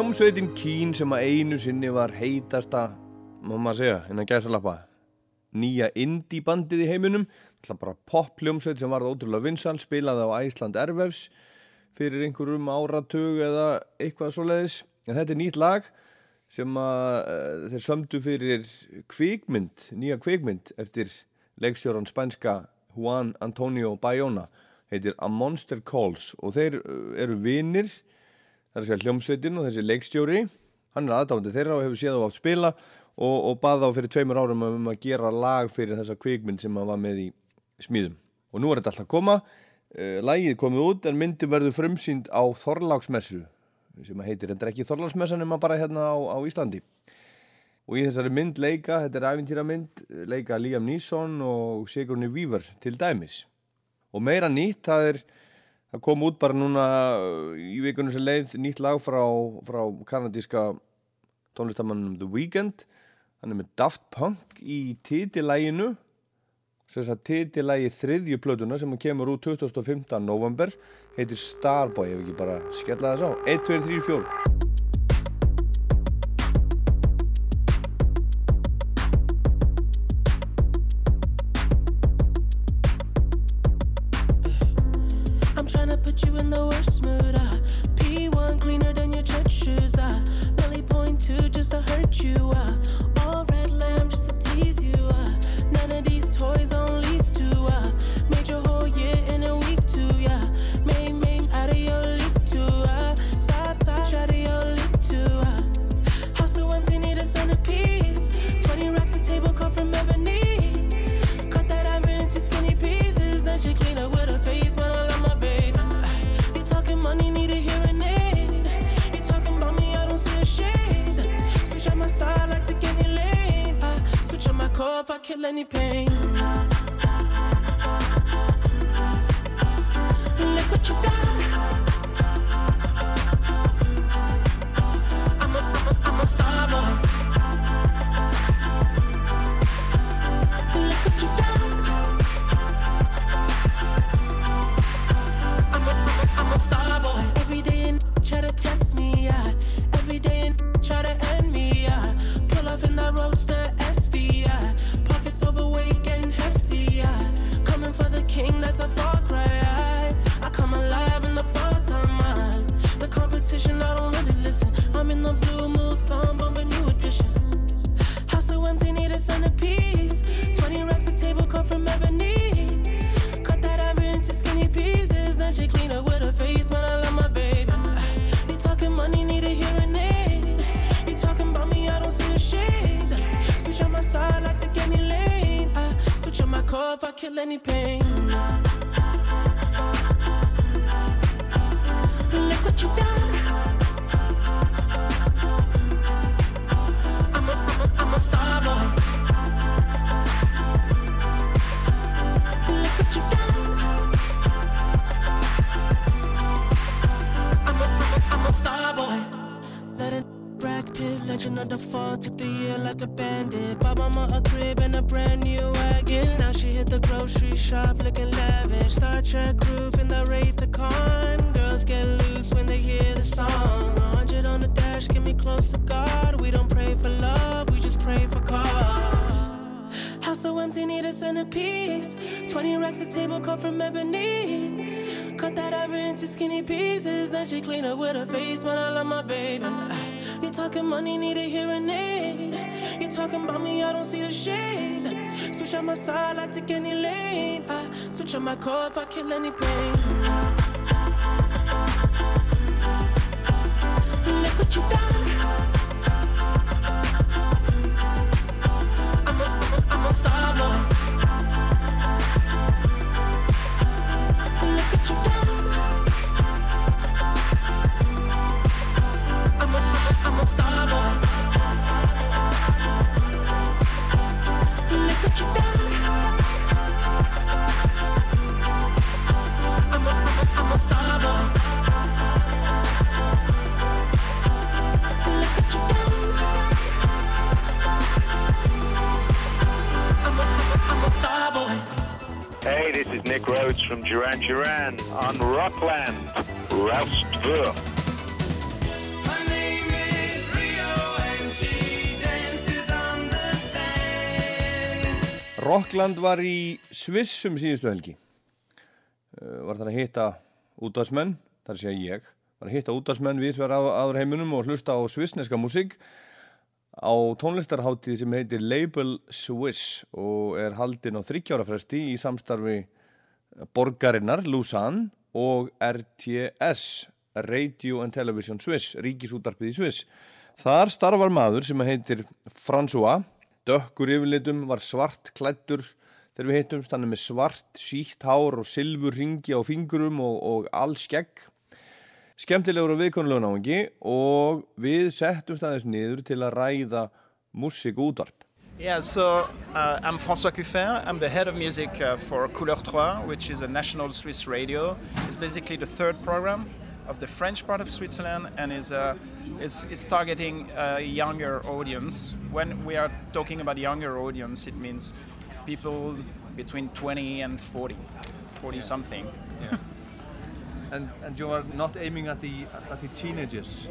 Hljómsveitin Kín sem að einu sinni var heitasta, má maður segja, innan gæsalappa, nýja indie bandið í heiminum, það bara pop hljómsveit sem varð ótrúlega vinsal, spilaði á Æsland Ervefs fyrir einhverjum áratug eða eitthvað svoleiðis. En þetta er nýtt lag sem að uh, þeir sömdu fyrir kvikmynd, nýja kvikmynd eftir leikstjóran spænska Juan Antonio Bayona, heitir A Monster Calls og þeir uh, eru vinir það er segja hljómsveitin og þessi leikstjóri hann er aðdáðandi þeirra og hefur séð á átt spila og, og baða á fyrir tveimur árum um að gera lag fyrir þessa kvikmynd sem hann var með í smíðum. Og nú er þetta alltaf að koma. Uh, lagið komið út en myndin verður frumsýnd á Þorláksmessu sem heitir, er ekki Þorláksmessa nema bara hérna á, á Íslandi. Og í þessari mynd leika, þetta er æfintýra mynd leika Liam Neeson og Sigourney Weaver til dæmis. Og meira nýtt, það er Það kom út bara núna uh, í vikunum sem leið nýtt lag frá, frá kanadíska tónlistamannum The Weeknd. Hann er með Daft Punk í titilæginu þess að titilægi þriðju plötuna sem kemur út 2015. november heitir Starboy ef ekki bara skella þess á. 1, 2, 3, 4 Christmas. need a centerpiece. 20 racks a table cut from ebony. Cut that ivory into skinny pieces. Then she clean up with her face, when I love my baby. You talking money, need a hearing aid. You talking about me, I don't see the shade. Switch on my side, I take any lane. I switch on my core if I kill any pain. Look what you done. Hey, this is Nick Rhodes from Duran Duran on Rockland. Roust Rokkland var í Svissum síðustu helgi. Eh, var það að hita útdagsmenn, þar sé ég var að hita útdagsmenn við sver aður heiminum og hlusta á svissneska músík á tónlistarháttið sem heitir Label Swiss og er haldinn á þryggjárafresti í samstarfi borgarinnar Lúsann og RTS Radio and Television Swiss, ríkisútarpið í Sviss þar starfar maður sem heitir François dökkur yfirlitum, var svart klættur þegar við hittumst, hann er með svart sítt hár og silfur ringi á fingurum og, og all skegg skemmtilegur og viðkonulegur náðungi og við settumst aðeins niður til að ræða músikútarp Yeah, so uh, I'm François Cuffin. I'm the head of music uh, for Couleur 3, which is a national Swiss radio. It's basically the third program of the French part of Switzerland and is, uh, is, is, targeting a younger audience. When we are talking about younger audience, it means people between 20 and 40, 40 yeah. something. Yeah. and, and you are not aiming at the, at the teenagers?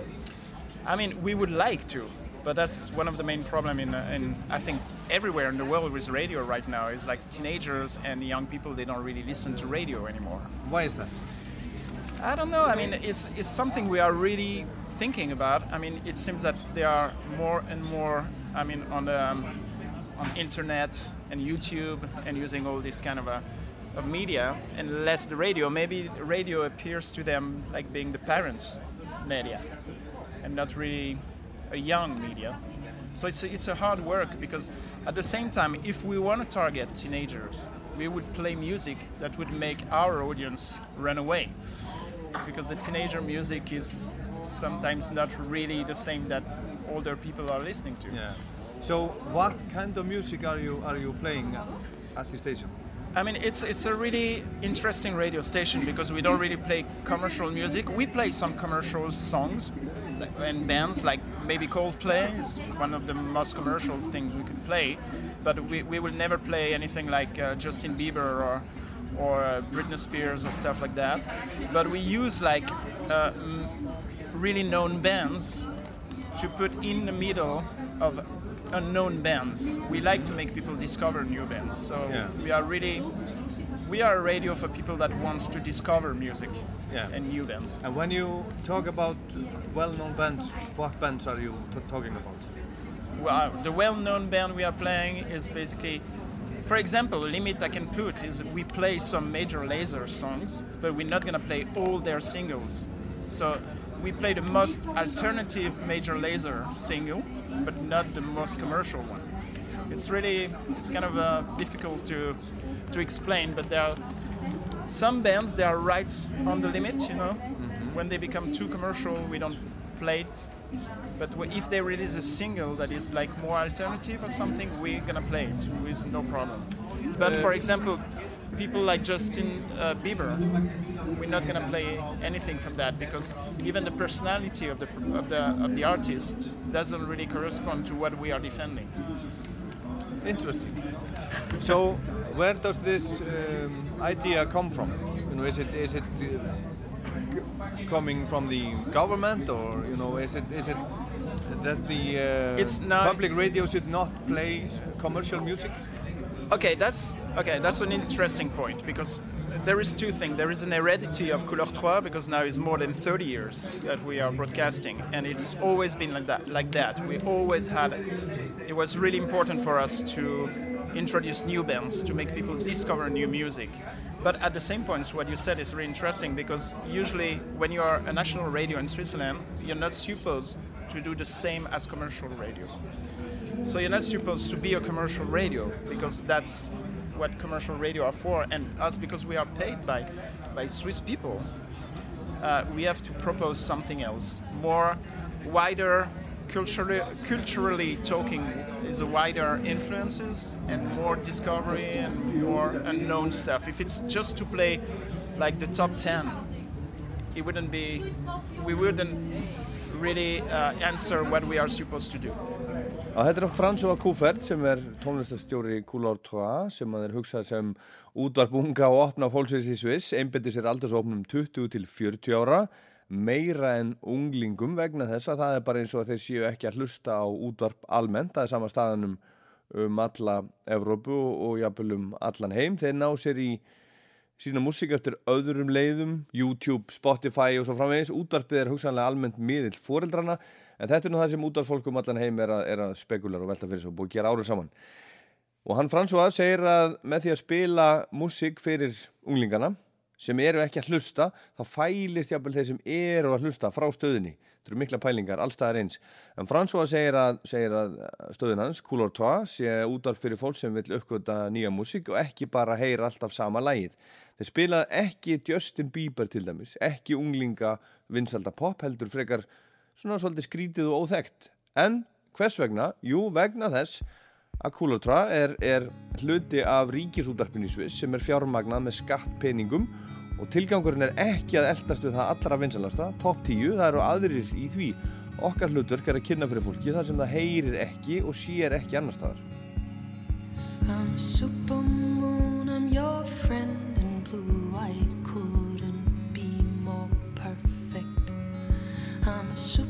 I mean, we would like to, but that's one of the main problems in, uh, in I think everywhere in the world with radio right now is like teenagers and young people they don't really listen to radio anymore. Why is that? I don't know. I mean, it's, it's something we are really thinking about. I mean, it seems that there are more and more. I mean, on the um, on internet and YouTube and using all this kind of a of media and less the radio. Maybe radio appears to them like being the parents' media and not really a young media. So it's a, it's a hard work because at the same time, if we want to target teenagers, we would play music that would make our audience run away because the teenager music is sometimes not really the same that older people are listening to. Yeah. So what kind of music are you are you playing at the station? I mean, it's it's a really interesting radio station because we don't really play commercial music. We play some commercial songs and bands like maybe Coldplay is one of the most commercial things we could play, but we, we will never play anything like uh, Justin Bieber or or uh, Britney Spears or stuff like that. But we use like uh, really known bands to put in the middle of unknown bands. We like to make people discover new bands. So Yeah. we are really we are a radio for people that wants to discover music Yeah. and new bands. And when you talk about well-known bands, what bands are you t- talking about? Well, the well-known band we are playing is basically, for example, limit I can put is we play some major laser songs, but we're not gonna play all their singles. So we play the most alternative major laser single, but not the most commercial one. It's really it's kind of uh, difficult to to explain, but there are some bands they are right on the limit, you know. When they become too commercial, we don't play it. But if they release a single that is like more alternative or something, we're gonna play it with no problem. But for example, people like Justin uh, Bieber, we're not gonna play anything from that because even the personality of the of the of the artist doesn't really correspond to what we are defending. Interesting. So, where does this um, idea come from? You know, is it is it uh, coming from the government, or you know, is it is it that the uh, It's not- public radio should not play commercial music? Okay, that's okay. That's an interesting point because there is two things. There is an heredity of Couleur 3 because now it's more than 30 years that we are broadcasting, and it's always been like that. Like that, we always had. It was really important for us to introduce new bands to make people discover new music. But at the same point, what you said is really interesting because usually when you are a national radio in Switzerland, you're not supposed to do the same as commercial radio. So you're not supposed to be a commercial radio because that's what commercial radio are for, and us because we are paid by by Swiss people, uh, we have to propose something else, more wider, culturally culturally talking is a wider influences and more discovery and more unknown stuff. If it's just to play like the top ten, it wouldn't be, we wouldn't really uh, answer what we are supposed to do. Já, þetta er François Coufert sem er tónlistastjóri Couleur 3 sem að er hugsað sem útvarp unga og opna fólksins í Sviss einbytti sér aldursopnum 20 til 40 ára meira en unglingum vegna þess að það er bara eins og að þeir séu ekki að hlusta á útvarp almennt. Það er sama staðanum um alla Evrópu og jafnvel um allan heim. Þeir ná sér í sína músík eftir öðrum leiðum, YouTube, Spotify og svo framvegis. Útvarpið er hugsanlega almennt miðill foreldrana en þetta er nú það sem útvarpsfólkum allan heim er að, er að spekular og velta fyrir sig og búið að gera árið saman. Og hann François segir að með því að spila músík fyrir unglingana sem eru ekki að hlusta, þá fælist jafnvel þeir sem eru að hlusta frá stöðinni. Þetta eru mikla pælingar, allstaðar eins. En François segir að, segir að stöðin hans, Couleur 2, sé útvarp fyrir fólk sem vil uppgöta nýja músík og ekki bara heyra alltaf sama lægið. Þeir spila ekki Justin Bieber til dæmis, ekki unglinga vinsalda pop heldur frekar svona svolítið skrítið og óþekkt. En hvers vegna? Jú, vegna þess að Couleur er, er hluti af ríkisútarpinu í Sviss sem er fjármagnað með skattpeningum og tilgangurinn er ekki að eldast við það allra vinsalasta, top 10, það eru aðrir í því. Okkar hlutverk er að kynna fyrir fólki þar sem það heyrir ekki og sér ekki annar staðar. I'm a supermoon, I'm your friend in blue. I couldn't be more perfect. I'm a supermoon,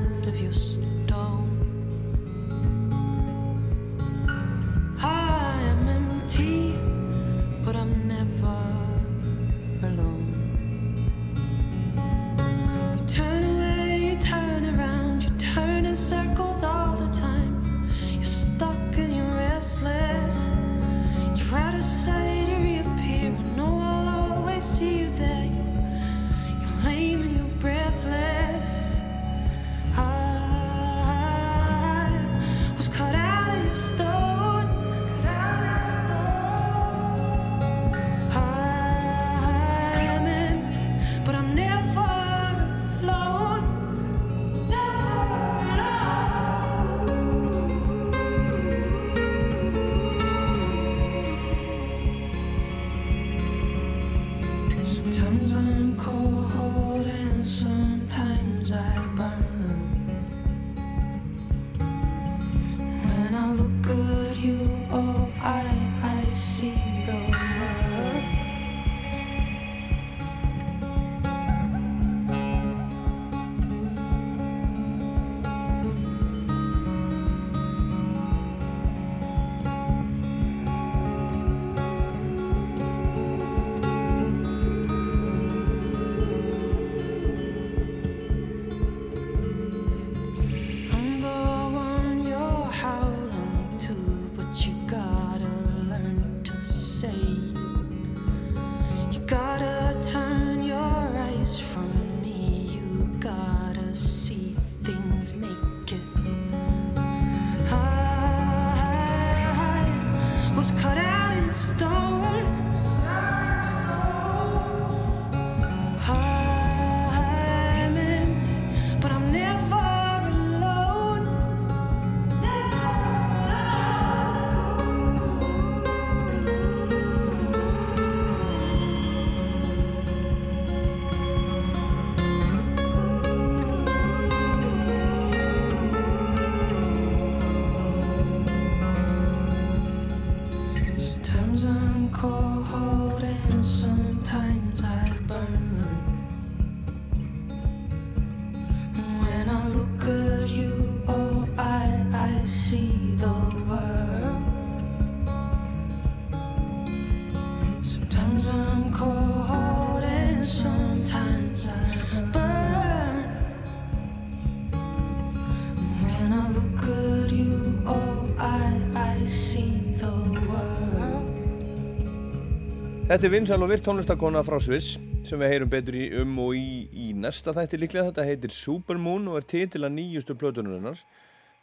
Þetta er vinsal og virt tónlistakona frá Sviss sem við heyrum betur í um og í, í næsta þætti líklega. Þetta heitir Supermoon og er titil að nýjustu plötunarinnar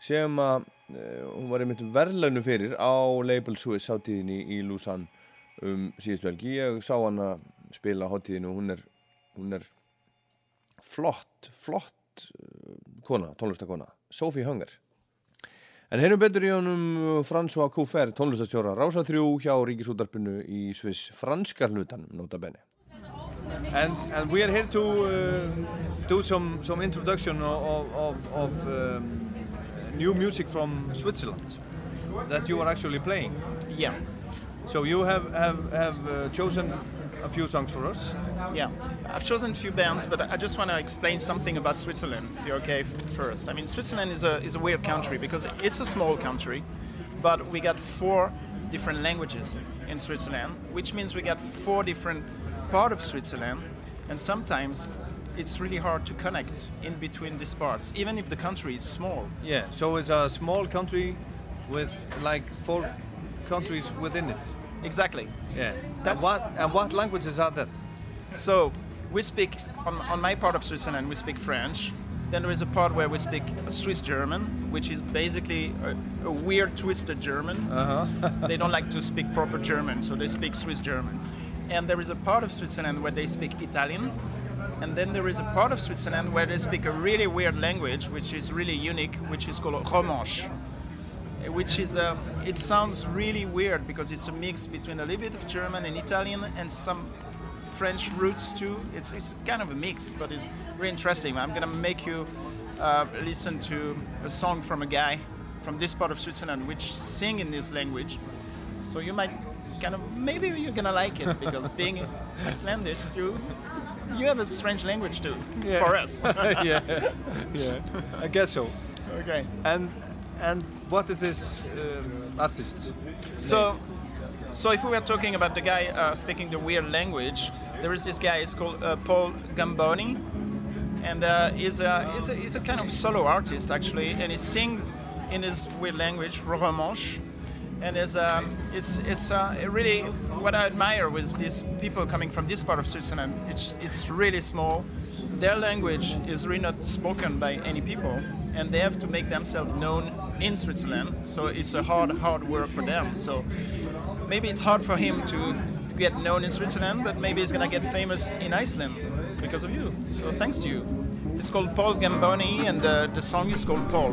sem að uh, hún var einmitt verðlaunu fyrir á Label Swiss hátíðinni í Lausanne um síðustu helgi. Ég sá hana spila hátíðinu og hún er, hún er flott, flott uh, kona, tónlistakona. Sophie Hunger. En heyrum betur í honum François Couffert, tónlistastjóra Rása 3 hjá Ríkisútarpinu í Sviss franska hlutan, nota bene. And, and we are here to uh, do some, some introduction of, of, of um, new music from Switzerland that you are actually playing. Yeah. So you have, have, have uh, chosen a few songs for us. Yeah, I've chosen a few bands, but I just want to explain something about Switzerland, if you're okay first. I mean, Switzerland is a, is a weird country because it's a small country, but we got four different languages in Switzerland, which means we got four different part of Switzerland, and sometimes it's really hard to connect in between these parts, even if the country is small. Yeah, so it's a small country with like four countries within it. Exactly. Yeah. That's- and what and what languages are that? So we speak on, on my part of Switzerland. We speak French. Then there is a part where we speak Swiss German, which is basically a, a weird twisted German. Uh-huh. they don't like to speak proper German, so they speak Swiss German. And there is a part of Switzerland where they speak Italian. And then there is a part of Switzerland where they speak a really weird language, which is really unique, which is called Romanche. Which is, uh, it sounds really weird because it's a mix between a little bit of German and Italian and some French roots too. It's, it's kind of a mix, but it's really interesting. I'm gonna make you uh, listen to a song from a guy from this part of Switzerland which sing in this language. So you might kind of maybe you're gonna like it because being Icelandic too, you have a strange language too Yeah. for us. yeah, yeah. I guess so. Okay. And and what is this um, artist? So, so if we were talking about the guy uh, speaking the weird language, there is this guy. He's called uh, Paul Gamboni, and uh, he's, a, he's, a, he's a kind of solo artist actually, and he sings in his weird language, Romanche. And it's, um, it's, it's uh, really what I admire with these people coming from this part of Switzerland. It's, it's really small. Their language is really not spoken by any people, and they have to make themselves known in Switzerland. So it's a hard, hard work for them. So maybe it's hard for him to, to get known in Switzerland, but maybe he's gonna get famous in Iceland because of you. So thanks to you. It's called Paul Gamboni, and uh, the song is called Paul.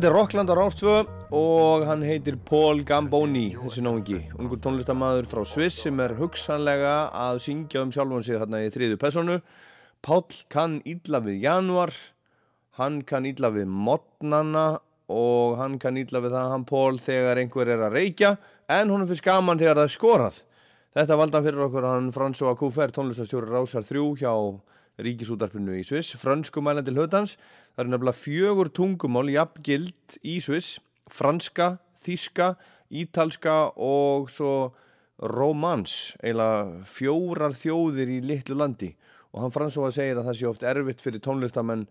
Þetta er Rockland á Rástfö og hann heitir Paul Gamboni, þessi náungi, ungur tónlistamæður frá Sviss sem er hugsanlega að syngja um sjálfan sig þarna í þriðu personu. Páll kann illa við januar, hann kann illa við modnana og hann kann illa við það hann Paul þegar einhver er að reykja en hún er fyrir skaman þegar það er skorað. Þetta valda fyrir okkur hann François Coufer, tónlistastjóri Rásar 3 hjá Ríkisútarpinu í Sviss, frönsku mælandi hlutans. Það eru nefnilega fjögur tungumál jafngild í Sviss, franska, þíska, ítalska og svo romans, eiginlega fjórar þjóðir í litlu landi. Og hann François segir að það sé oft erfitt fyrir tónlistamenn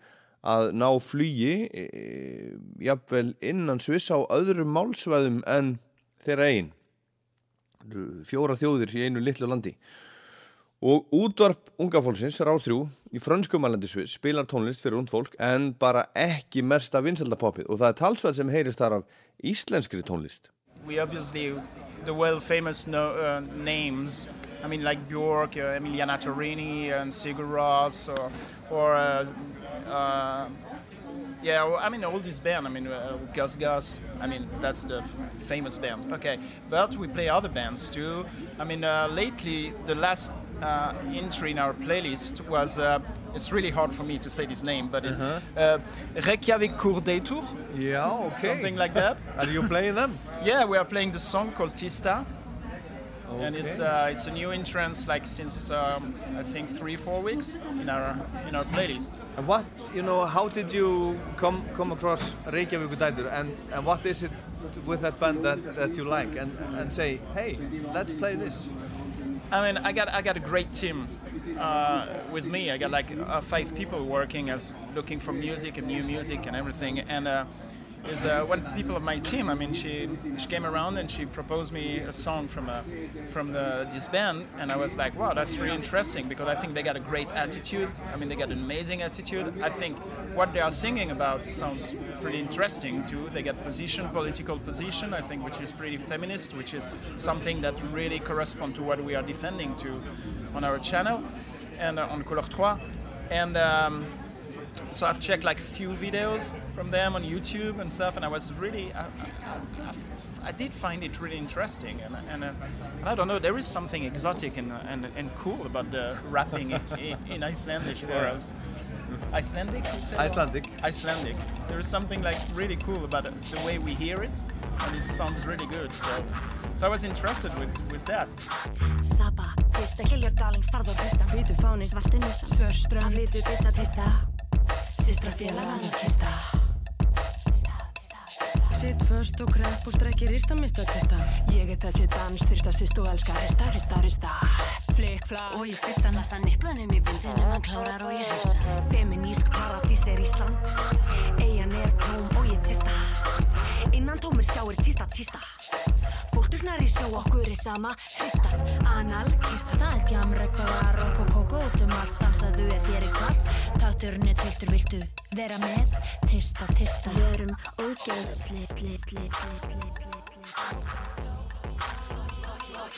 að ná flugi, e, jafnvel innan Sviss á öðrum málsvæðum en þeirra einn. Fjórar þjóðir í einu litlu landi. Og útvarp unga fólksins, Rástrjú, í frönskumælandi Sviss spilar tónlist fyrir und fólk en bara ekki mesta vinsaldapoppið og það er talsvæð sem heyrist þar af íslenskri tónlist. We obviously the well famous no, uh, names. I mean, like Bjork, uh, Emiliana Torini, and Sigur Rós, or, or uh, uh, yeah, I mean all these bands. I mean, uh, Gus Gus. I mean, that's the famous band. Okay, but we play other bands too. I mean, uh, lately the last uh, entry in our playlist was. Uh, it's really hard for me to say this name, but it's Uh-huh. uh, Reykjavik Kurdeitur. Yeah, okay. Something like that. Are you playing them? Yeah, we are playing the song called Tista. And it's uh, it's a new entrance like since um, I think three four weeks in our in our playlist. And what, you know, how did you come come across Reykjavík Dætur and, and what is it with that band that, that you like and, and say, hey, let's play this? I mean, I got I got a great team uh, with me. I got like uh, five people working as looking for music and new music and everything. And uh, is uh, one people of my team. I mean, she she came around and she proposed me a song from a from the this band, and I was like, wow, that's really interesting because I think they got a great attitude. I mean, they got an amazing attitude. I think what they are singing about sounds pretty interesting too. They got position, political position, I think, which is pretty feminist, which is something that really corresponds to what we are defending to on our channel and uh, on Color 3. And um, so I've checked like a few videos from them on YouTube and stuff, and I was really, I, I, I, I did find it really interesting, and, and, uh, I don't know, there is something exotic and, and, and cool about the rapping in, in, in Icelandic for Yeah. us. Icelandic, you said? Icelandic. Icelandic. There is something like really cool about it, the way we hear it, and it sounds really good. So, so I was interested with, with that. Saba, tvista, Kiljardalings, farð og hrista Hvítu fáni, svarti nusa, svörström Af litu byssa, tvista Sistra félagann, kista Sitt först og krepp og strekkir rista mista tvista Ég er þessi dans, þyrsta sist og elska. Rista, rista, rista. Flikk, flak. Og ég fyrsta nasa nipplunum í vindinu Man klárar og ég hefsa Feminísk paradís er Ísland. Eyjan er tóm og ég tista. Innan tómur skjáir tísta, tísta Druknar í sjó, okkur er sama Hrista, anal, kista Það er djam, regnbáða, rock og kókó Út um allt, dansaðu ef þér er kvart Takturinn er trilltur, viltu vera með? Tista, tista. Við erum ógeðsli sli, sli, sli, sli,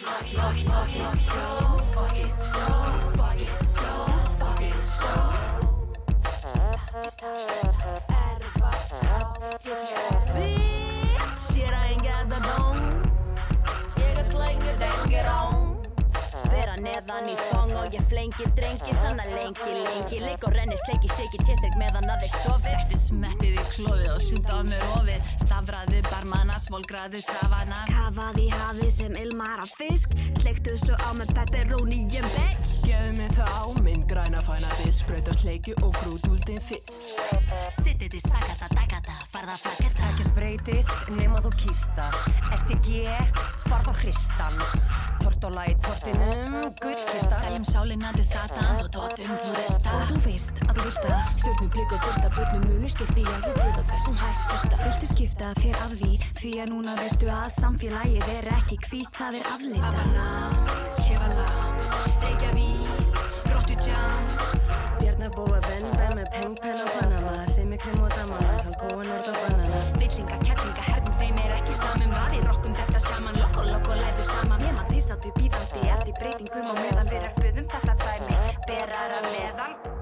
Fuck it so, fuck it so, fuck it so, fuck it so. Bitch, ég er að enga þetta just letting your get on. Bera neðan í fong og ég flengi drengi Sanna lengi, lengi. Leik og renni, sleiki, shake, tjestrygg meðan að þeir sofi Setti smettið í klófið og sunda á mér ofið. Slafraði barmana, svolgraði savana. Kafaði í hafi sem ilmar af fisk. Sleiktu svo á með pepperoni, ég bitch. Gefðu mig það á minn græna fæna disk. Grautar sleikju og grútúldin fisk. Sittið í sakata, dagata, farða flakata Ekkert breytist nema þú kýsta STG, farð á hristan. Tortóla í tortinum, gullkista Seljum sálina til satans og tóttum þú resta. Og þú veist að þú veist að Stjórnum blik og byrta börnum munu skilt bíjandi til á þessum hæst. Fyrsta Viltu skipta þér af því Því að núna veistu að samfélagið er ekki hvít Það er aflita Abana, Kevala, Reykjavík, Rottujam Bjarnabóa, Ben, Ben með peng, pen og Panama. Sem krem og damana, salkóa, nörd og banana. Villinga, kettlinga, hernum þeim er ekki saman. Hvað við rokkum þetta saman, logo, logo, læðu saman. Ég mann því sáttu bíðandi eftir breytingum á meðan við röppuðum þetta dæmi Berar að neðan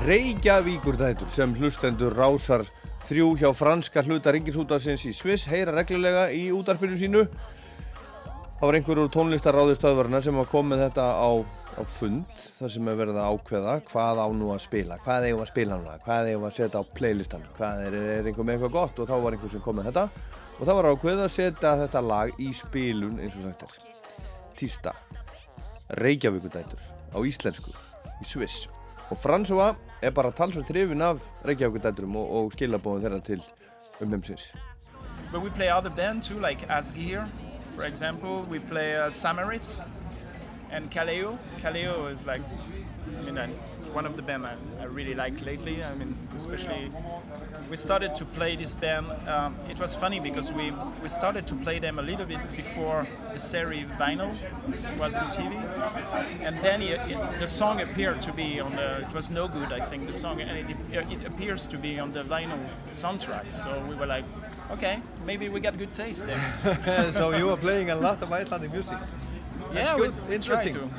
Reykjavíkur þættur sem hlustendur rásar þrjú hjá franska hluta ringisútarsins í Sviss heyra reglulega í útarpinu sínu. Það var einhver úr tónlistaráðustöðvarna sem var komið þetta á, á fund þar sem er verið að ákveða hvað á nú að spila, hvað eigum að spila núna, hvað eigum að setja á playlistan, hvað er, er einhver með eitthvað gott og þá var einhver sem kom með þetta og það var ákveðið að setja þetta lag í spilun eins og sagt er. Tísta, Reykjavíkur þættur á íslensku í Sviss og François er bara talsveit hrifin af Reykjavíkur þætturum og, og skilabóðum þeirra til umheimsins. But we play other band too, like Asgi here, for example. We play uh, Samaris and Kaleo. Kaleo is like, I mean, one of the band I, I really like lately. I mean, especially we started to play this band. Um, it was funny because we we started to play them a little bit before the series Vinyl was on TV, and then it, it- the song appeared to be on the. It was no good, I think, the song, and it, it appears to be on the vinyl soundtrack. So we were like, okay, maybe we got good taste there. so you were playing a lot of Icelandic music. That's yeah, good. Interesting.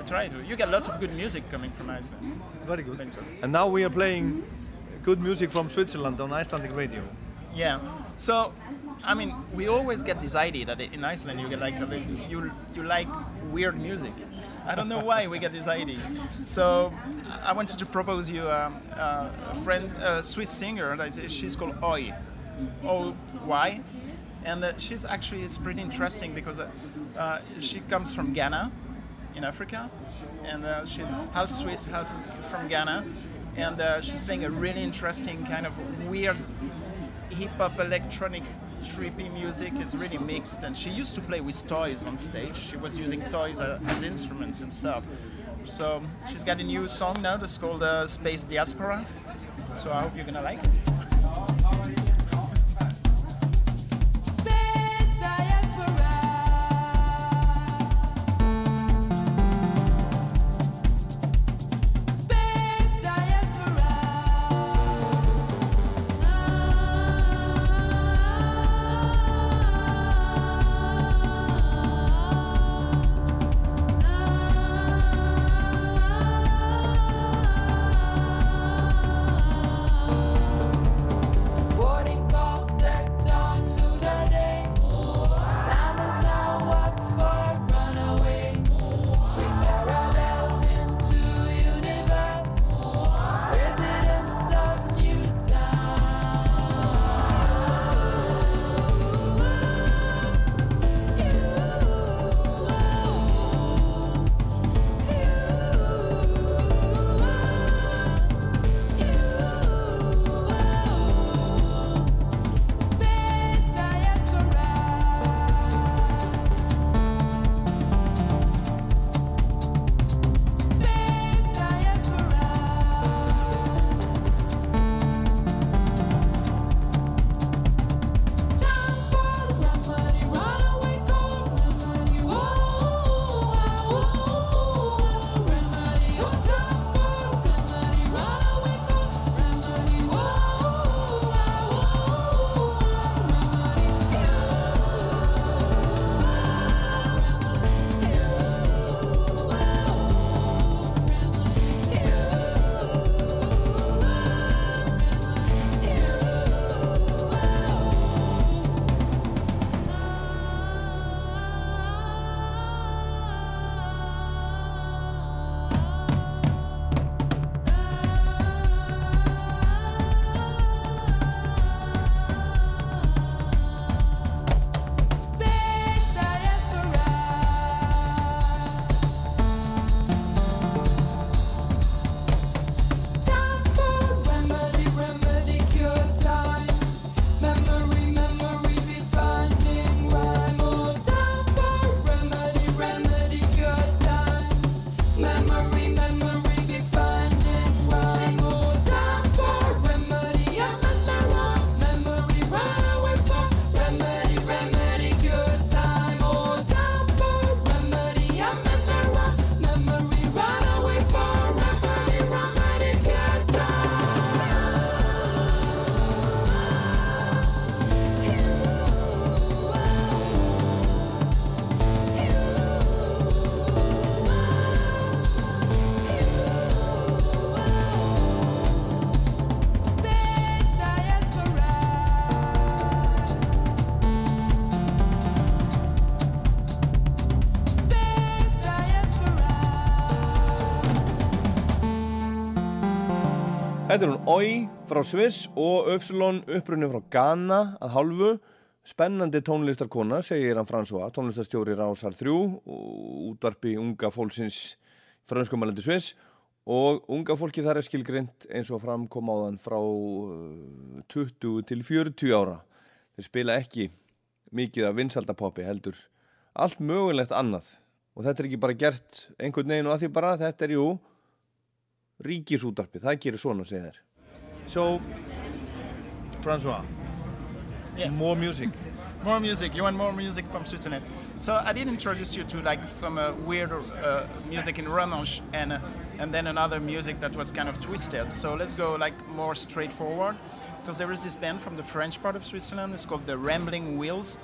We try to. We try to. You get lots of good music coming from Iceland. Very good. So. And now we are playing good music from Switzerland on Icelandic radio. Yeah. So, I mean, we always get this idea that in Iceland you get like a you you like weird music. I don't know why we get this idea. So, I wanted to propose you um, uh, a friend, a Swiss singer. She's called Oi, O Y, and uh, she's actually it's pretty interesting because uh, uh, she comes from Ghana, in Africa, and uh, she's half Swiss, half from Ghana, and uh, she's playing a really interesting kind of weird hip hop electronic trippy music. Is really mixed. And she used to play with toys on stage. She was using toys uh, as instruments and stuff. So she's got a new song now that's called uh, space diaspora. So i hope you're gonna like it Þetta er hún Oi frá Sviss og Öfsulon upprunni frá Ghana að hálfu. Spennandi tónlistarkona, segir hann François, tónlistarstjóri Rásar 3 og útvarpi unga fólksins franskumalandi Sviss og unga fólki þar er skilgrind eins og framkom á þann frá uh, 20 til 40 ára. Þeir spila ekki mikið af vinsaldapoppi heldur allt mögulegt annað og þetta er ekki bara gert einhvern veginn og að því bara þetta er jú ríkisútarpi, það gerir svona segir þér. So, Francois, more music. more music. You want more music from switzerland so i did introduce you to like some uh, weird uh, music in romanche and uh, and then another music that was kind of twisted. So let's go like more straightforward because there is this band from the french part of switzerland. It's called the rambling wheels.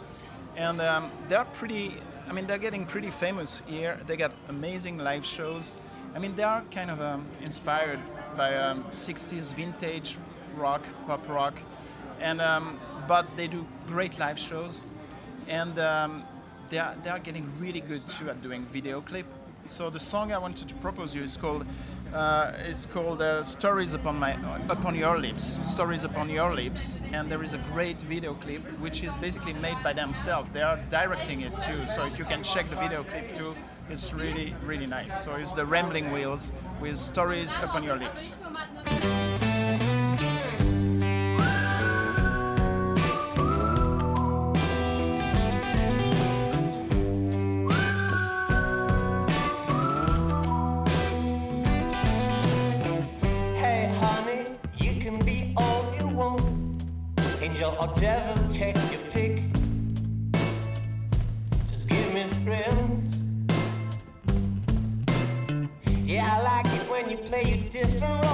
And um, they're pretty i mean they're getting pretty famous here. They got amazing live shows i mean they are kind of um, inspired by um, 60s vintage rock pop rock. And um, but they do great live shows. And um, they, are, they are getting really good too at doing video clip. So the song i wanted to propose you is called Uh, it's called uh, "Stories Upon My Upon Your Lips." Stories upon your lips, and there is a great video clip which is basically made by themselves. They are directing it too, so if you can check the video clip too, it's really really nice. So it's the Rambling Wheels with "Stories Upon Your Lips." Hey, honey, you can be all you want. Angel or devil, take your pick. When you play your different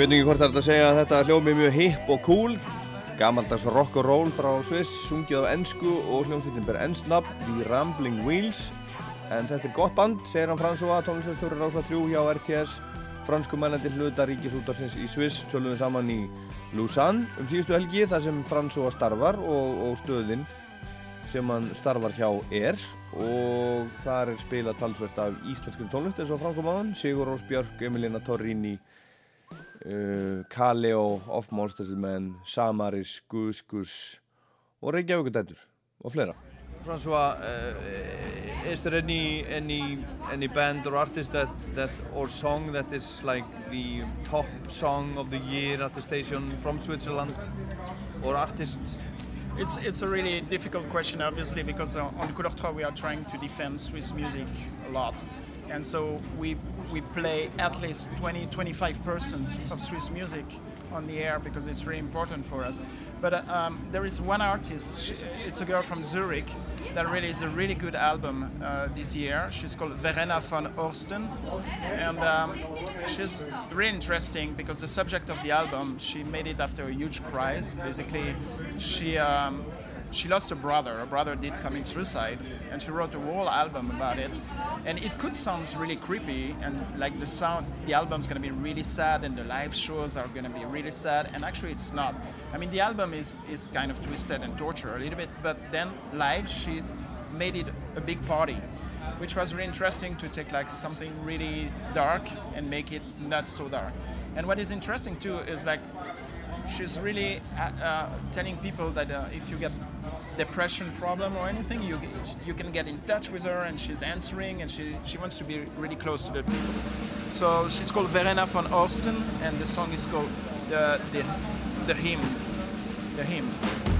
Ég veit ekki hvort það er að segja að þetta hljómi mjög hipp og cool. Gamaldags rock and roll frá Sviss, sungið á ennsku og hljómsveitin ber ennsnafn The Rambling Wheels. En þetta er gott band, segir hann François, tónlistastjóri Rása 3 hjá RTS Fransku mennandi hluta ríkisútarsins í Sviss töluðum saman í Lausanne um síðustu helgi þar sem François starfar og, og stöðin sem hann starfar hjá er. Og þar er spilað talsvert af íslenskum tónlist eins og Franko Máðan, Sigur Rós Björk, Emilina Torrini uh, Kaleo, Off Monsters Men, Samaris, Gus Gus og Reykjavíkudættur og fleira. Francois, uh, is there any any any band or artist that that or song that is like the top song of the year at the station from Switzerland, or artist? It's it's a really difficult question, obviously, because on Couleur 3 we are trying to defend Swiss music a lot, and so we we play at least 20 25 percent of Swiss music on the air because it's really important for us. But uh, um, there is one artist, it's a girl from Zurich, that really released a really good album uh, this year. She's called Verena van Orsten, and um, she's really interesting because the subject of the album, she made it after a huge crisis. Basically, she um, she lost a brother. Her brother did commit suicide, and she wrote a whole album about it. And it could sound really creepy, and like the sound, the album's gonna be really sad, and the live shows are gonna be really sad. And actually, it's not. I mean, the album is is kind of twisted and tortured a little bit, but then live, she made it a big party, which was really interesting to take like something really dark and make it not so dark. And what is interesting too is like she's really uh, uh, telling people that uh, if you get depression problem or anything, you you can get in touch with her and she's answering and she she wants to be really close to the people. So she's called Verena von Orsten and the song is called the the the hymn, the hymn.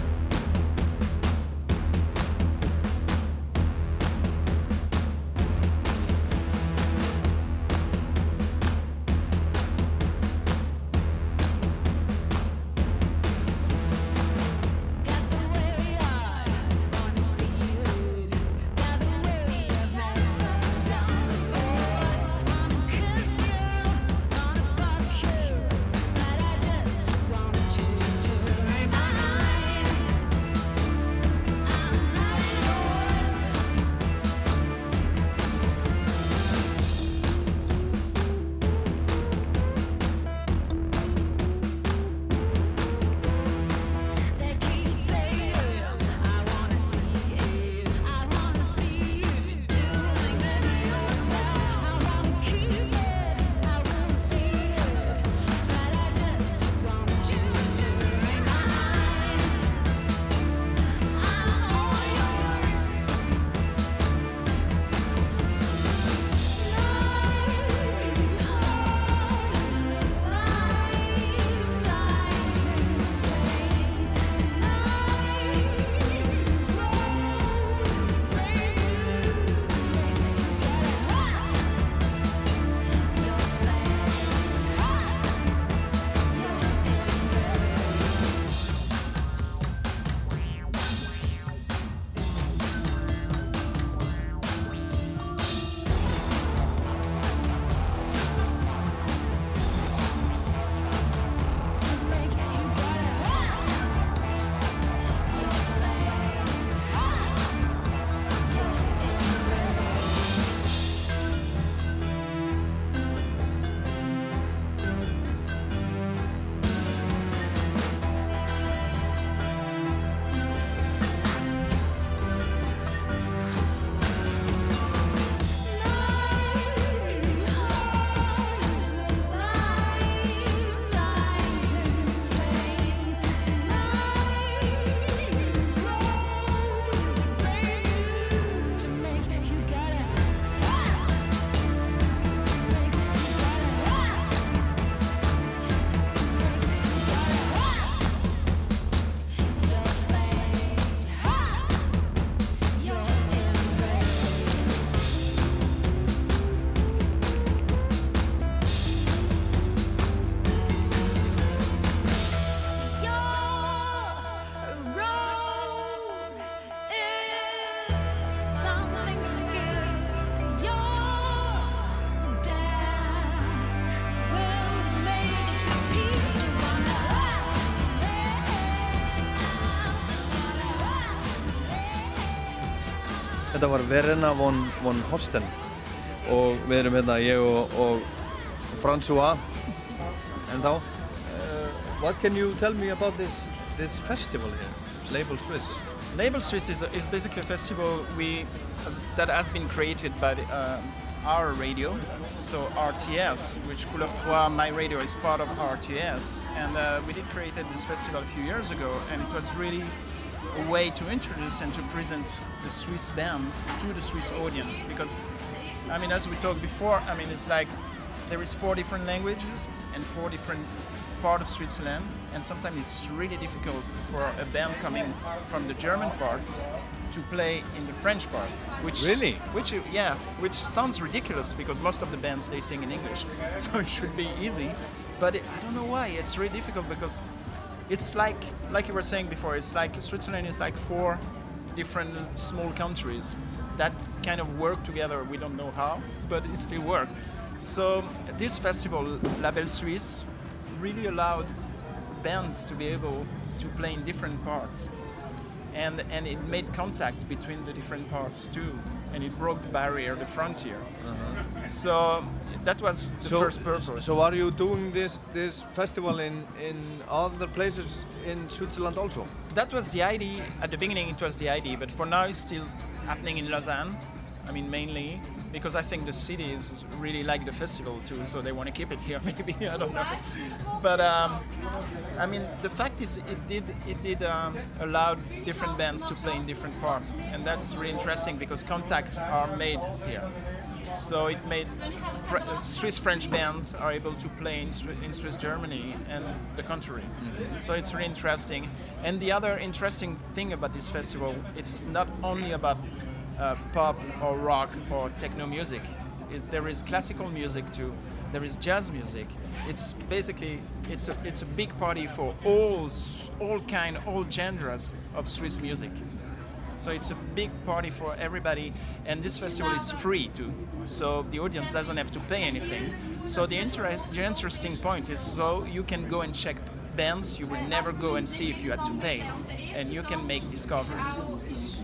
Þetta var Verena von, von Horsten og við erum hérna ég og, og François en þá uh, What can you tell me about this, this festival here, Label Swiss? Label Swiss is, is basically a festival we has, that has been created by the, um, our radio, so RTS, which Couleur 3, my radio, is part of RTS, and uh, we did create this festival a few years ago, and it was really a way to introduce and to present the Swiss bands to the Swiss audience, because I mean, as we talked before, I mean, it's like there is four different languages and four different part of Switzerland, and sometimes it's really difficult for a band coming from the German part to play in the French part. Which Really? Which yeah, which sounds ridiculous because most of the bands they sing in English, so it should be easy. But it, I don't know why it's really difficult because it's like like you were saying before. It's like Switzerland is like four different small countries that kind of work together. We don't know how, but it still work. So this festival, Label Suisse, really allowed bands to be able to play in different parts. And, and it made contact between the different parts too. And it broke the barrier, the frontier. Uh-huh. So that was the so, first purpose. So are you doing this this festival in in other places in Switzerland also? That was the idea. At the beginning, it was the idea, but for now, it's still happening in Lausanne. I mean, mainly. Because I think the city is really like the festival too, so they want to keep it here. Maybe I don't know, but um, I mean the fact is it did it did um, allow different bands to play in different parts, and that's really interesting because contacts are made here. So it made Fr- Swiss French bands are able to play in, Swi- in Swiss Germany and the contrary. So it's really interesting. And the other interesting thing about this festival, it's not only about uh, pop or rock or techno music. It, there is classical music too. There is jazz music. It's basically it's a it's a big party for all all kind all genres of Swiss music. So it's a big party for everybody, and this festival is free too. So the audience doesn't have to pay anything. So the, inter- the interesting point is, so you can go and check bands you will never go and see if you had to pay, and you can make discoveries.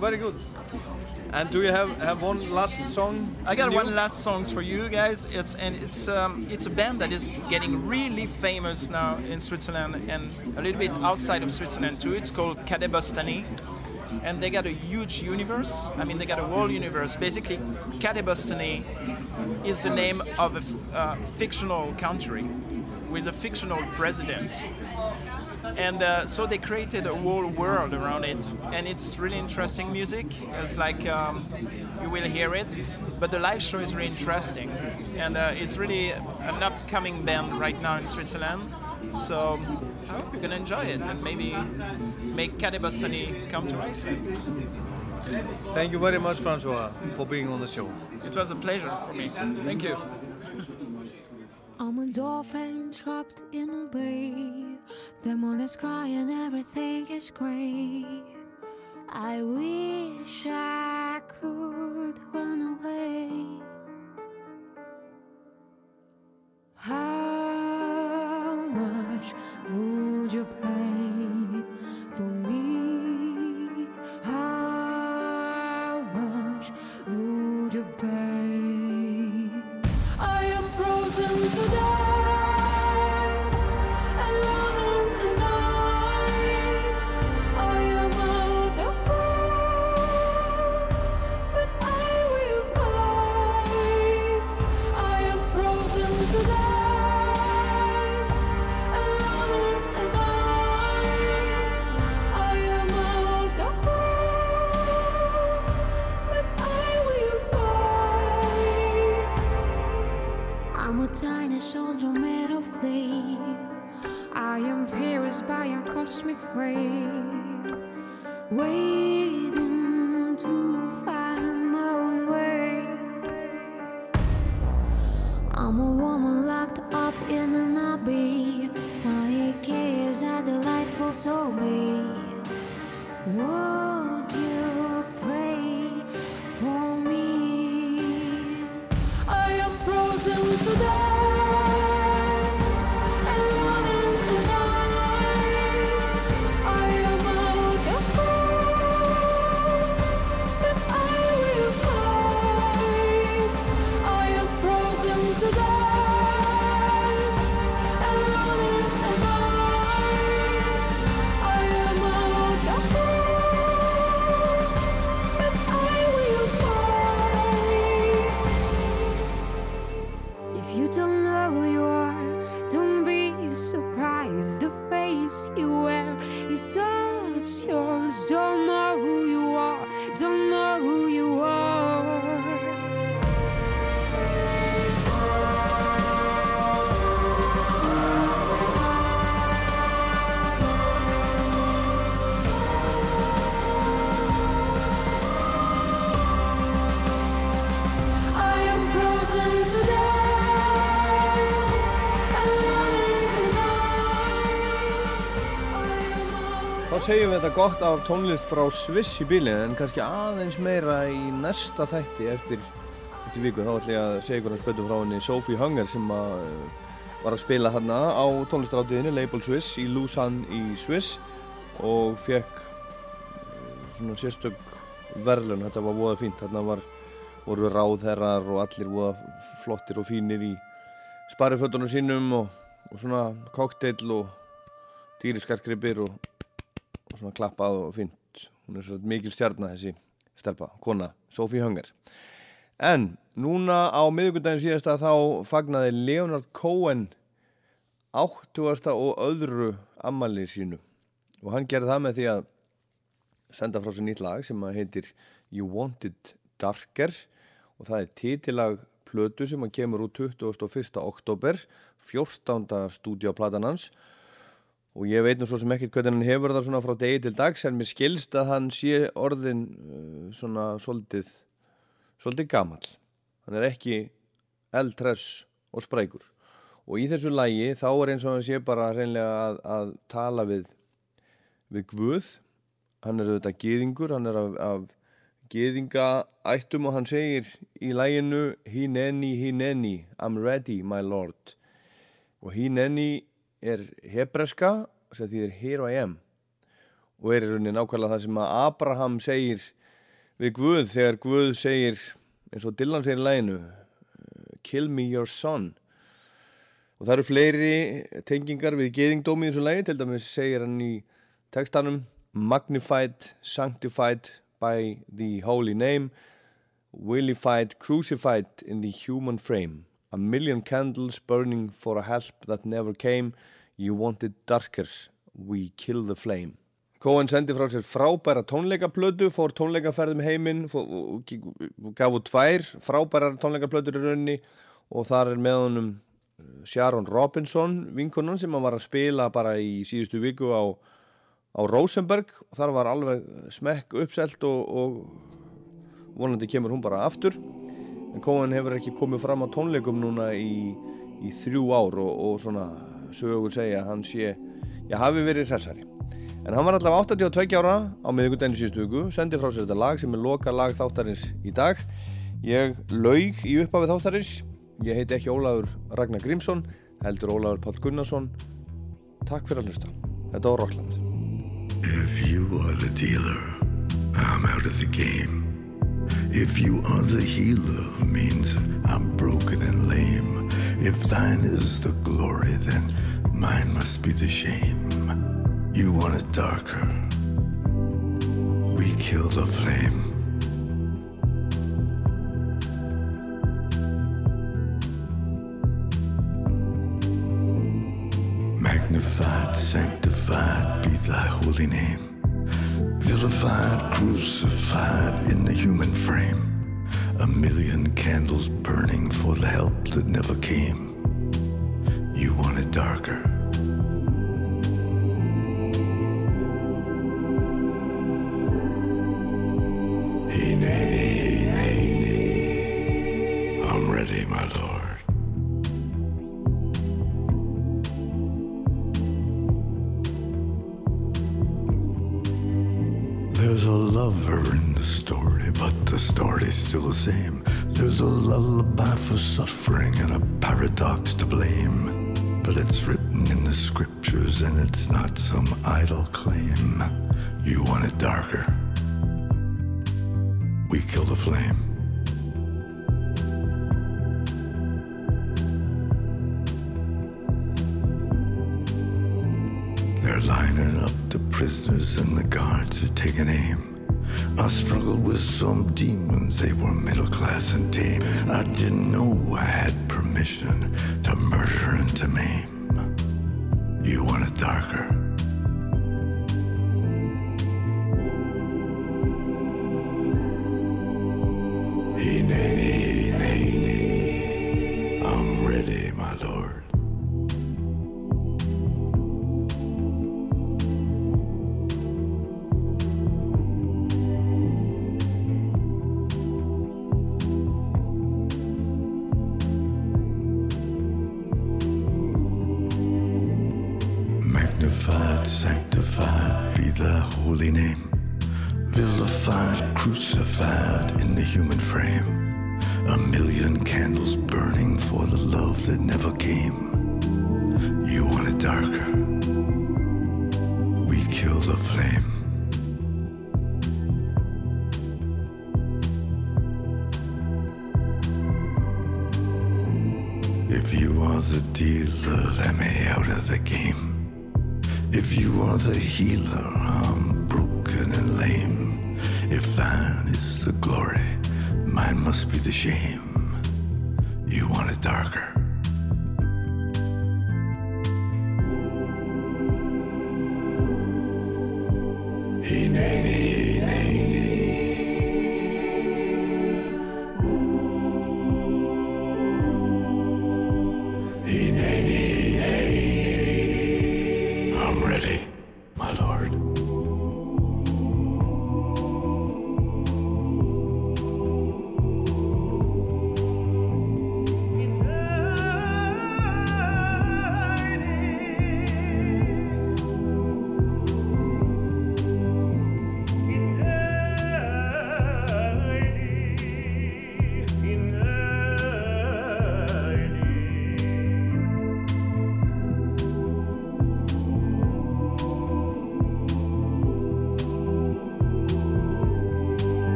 Very good. And do you have, have one last song? I got you? one last songs for you guys. It's and it's um, it's a band that is getting really famous now in Switzerland and a little bit outside of Switzerland too. It's called Kadebostani. And they got a huge universe. I mean, they got a whole universe. Basically, Kadebostani is the name of a f- uh, fictional country with a fictional president. And uh, so they created a whole world around it, and it's really interesting music. It's like um, you will hear it, but the live show is really interesting, and uh, it's really an upcoming band right now in Switzerland. So I hope you're gonna enjoy it and maybe make Kadebastani come to Iceland. Thank you very much, Francois, for being on the show. It was a pleasure for me. Thank you. I'm a dolphin trapped in a bay. The moon is crying, everything is grey. I wish I could run away. How much would you pay by a cosmic ray, waiting to find my own way. I'm a woman locked up in an abbey. My caves are delightful sorbet. Would segjum við þetta gott af tónlist frá Sviss í bíli en kannski aðeins meira í næsta þætti eftir, eftir viku. Þá ætlum ég að segja ykkur hans betur frá henni Sophie Hunger sem að, uh, var að spila hérna á tónlistaráttiðinni Label Swiss í Lausanne í Swiss og fekk uh, svona sérstök verðlun. Þetta var voða fínt. Þarna var, voru ráðherrar og allir voða flottir og fínir í sparifötunum sínum og, og svona kokteill og dýriskarkribir og, og svona klappað og fínt. Hún er svo mikil stjarnar þessi stelpa, kona, Sophie Hunger. En núna á miðugundaginn síðasta þá fagnaði Leonard Cohen 80. og öðru ammali sínu og hann gerði það með því að senda frá sér nýtt lag sem að heitir You Want It Darker og það er titilag plötu sem að kemur út 21. oktober 14. stúdíaplatan hans og ég veit nú svo sem ekkert hvernig hann hefur það svona frá degi til dags en mér skilst að hann sé orðin uh, svona svolítið svolítið gamall. Hann er ekki eldress og sprækur. Og í þessu lægi þá er eins og hann sé bara reynlega að, að tala við við Guð. Hann er auðvitað gýðingur hann er af, af gýðingaættum og hann segir í læginu Hineni, Hineni, I'm ready my lord. Og Hineni er hebreska sem þýðir Here I am og er í rauninni nákvæmlega það sem að Abraham segir við Guð þegar Guð segir eins og Dylan segir í læginu Kill me your son. Og það eru fleiri tengingar við geðingdómi í þessu lægi til dæmis segir hann í textanum magnified, sanctified by the holy name willified, crucified in the human frame a million candles burning for a help that never came. You want it darker. We kill the flame. Cohen sendi frá sér frábæra tónleikaplötu fór tónleikaferðum heiminn gaf út tvær frábæra tónleikaplötur í rauninni. Og þar er með honum Sharon Robinson vinkonan sem hann var að spila bara í síðustu viku á, á Rosenberg. Og þar var alveg smekk uppselt og, og vonandi kemur hún bara aftur en Cohen hefur ekki komið fram á tónleikum núna í, í þrjú ár og, og svona sögur segja að hann sé, já hafi verið hressari. En hann var allavega 82 ára á miðugundinu síðustu viku, sendi frá sér þetta lag sem er loka lag þáttarins í dag. Ég laug í uppafið þáttarins. Ég heiti ekki Ólaður Ragnar Grímsson heldur Ólaður Pál Gunnarsson. Takk fyrir að hlusta. Þetta var Rockland. If you are the dealer, I'm out of the game. If you are the healer, means I'm broken and lame. If thine is the glory, then mine must be the shame. You want it darker. We kill the flame. Magnified, sanctified be thy holy name. Vilified, crucified in the human frame. A million candles burning for the help that never came. You want it darker. Hey, nay, same. There's a lullaby for suffering and a paradox to blame. But it's written in the scriptures and it's not some idle claim. You want it darker. We kill the flame. They're lining up the prisoners and the guards are taking aim. I struggled with some demons, they were middle class and tame. I didn't know I had permission to murder and to maim. You want it darker.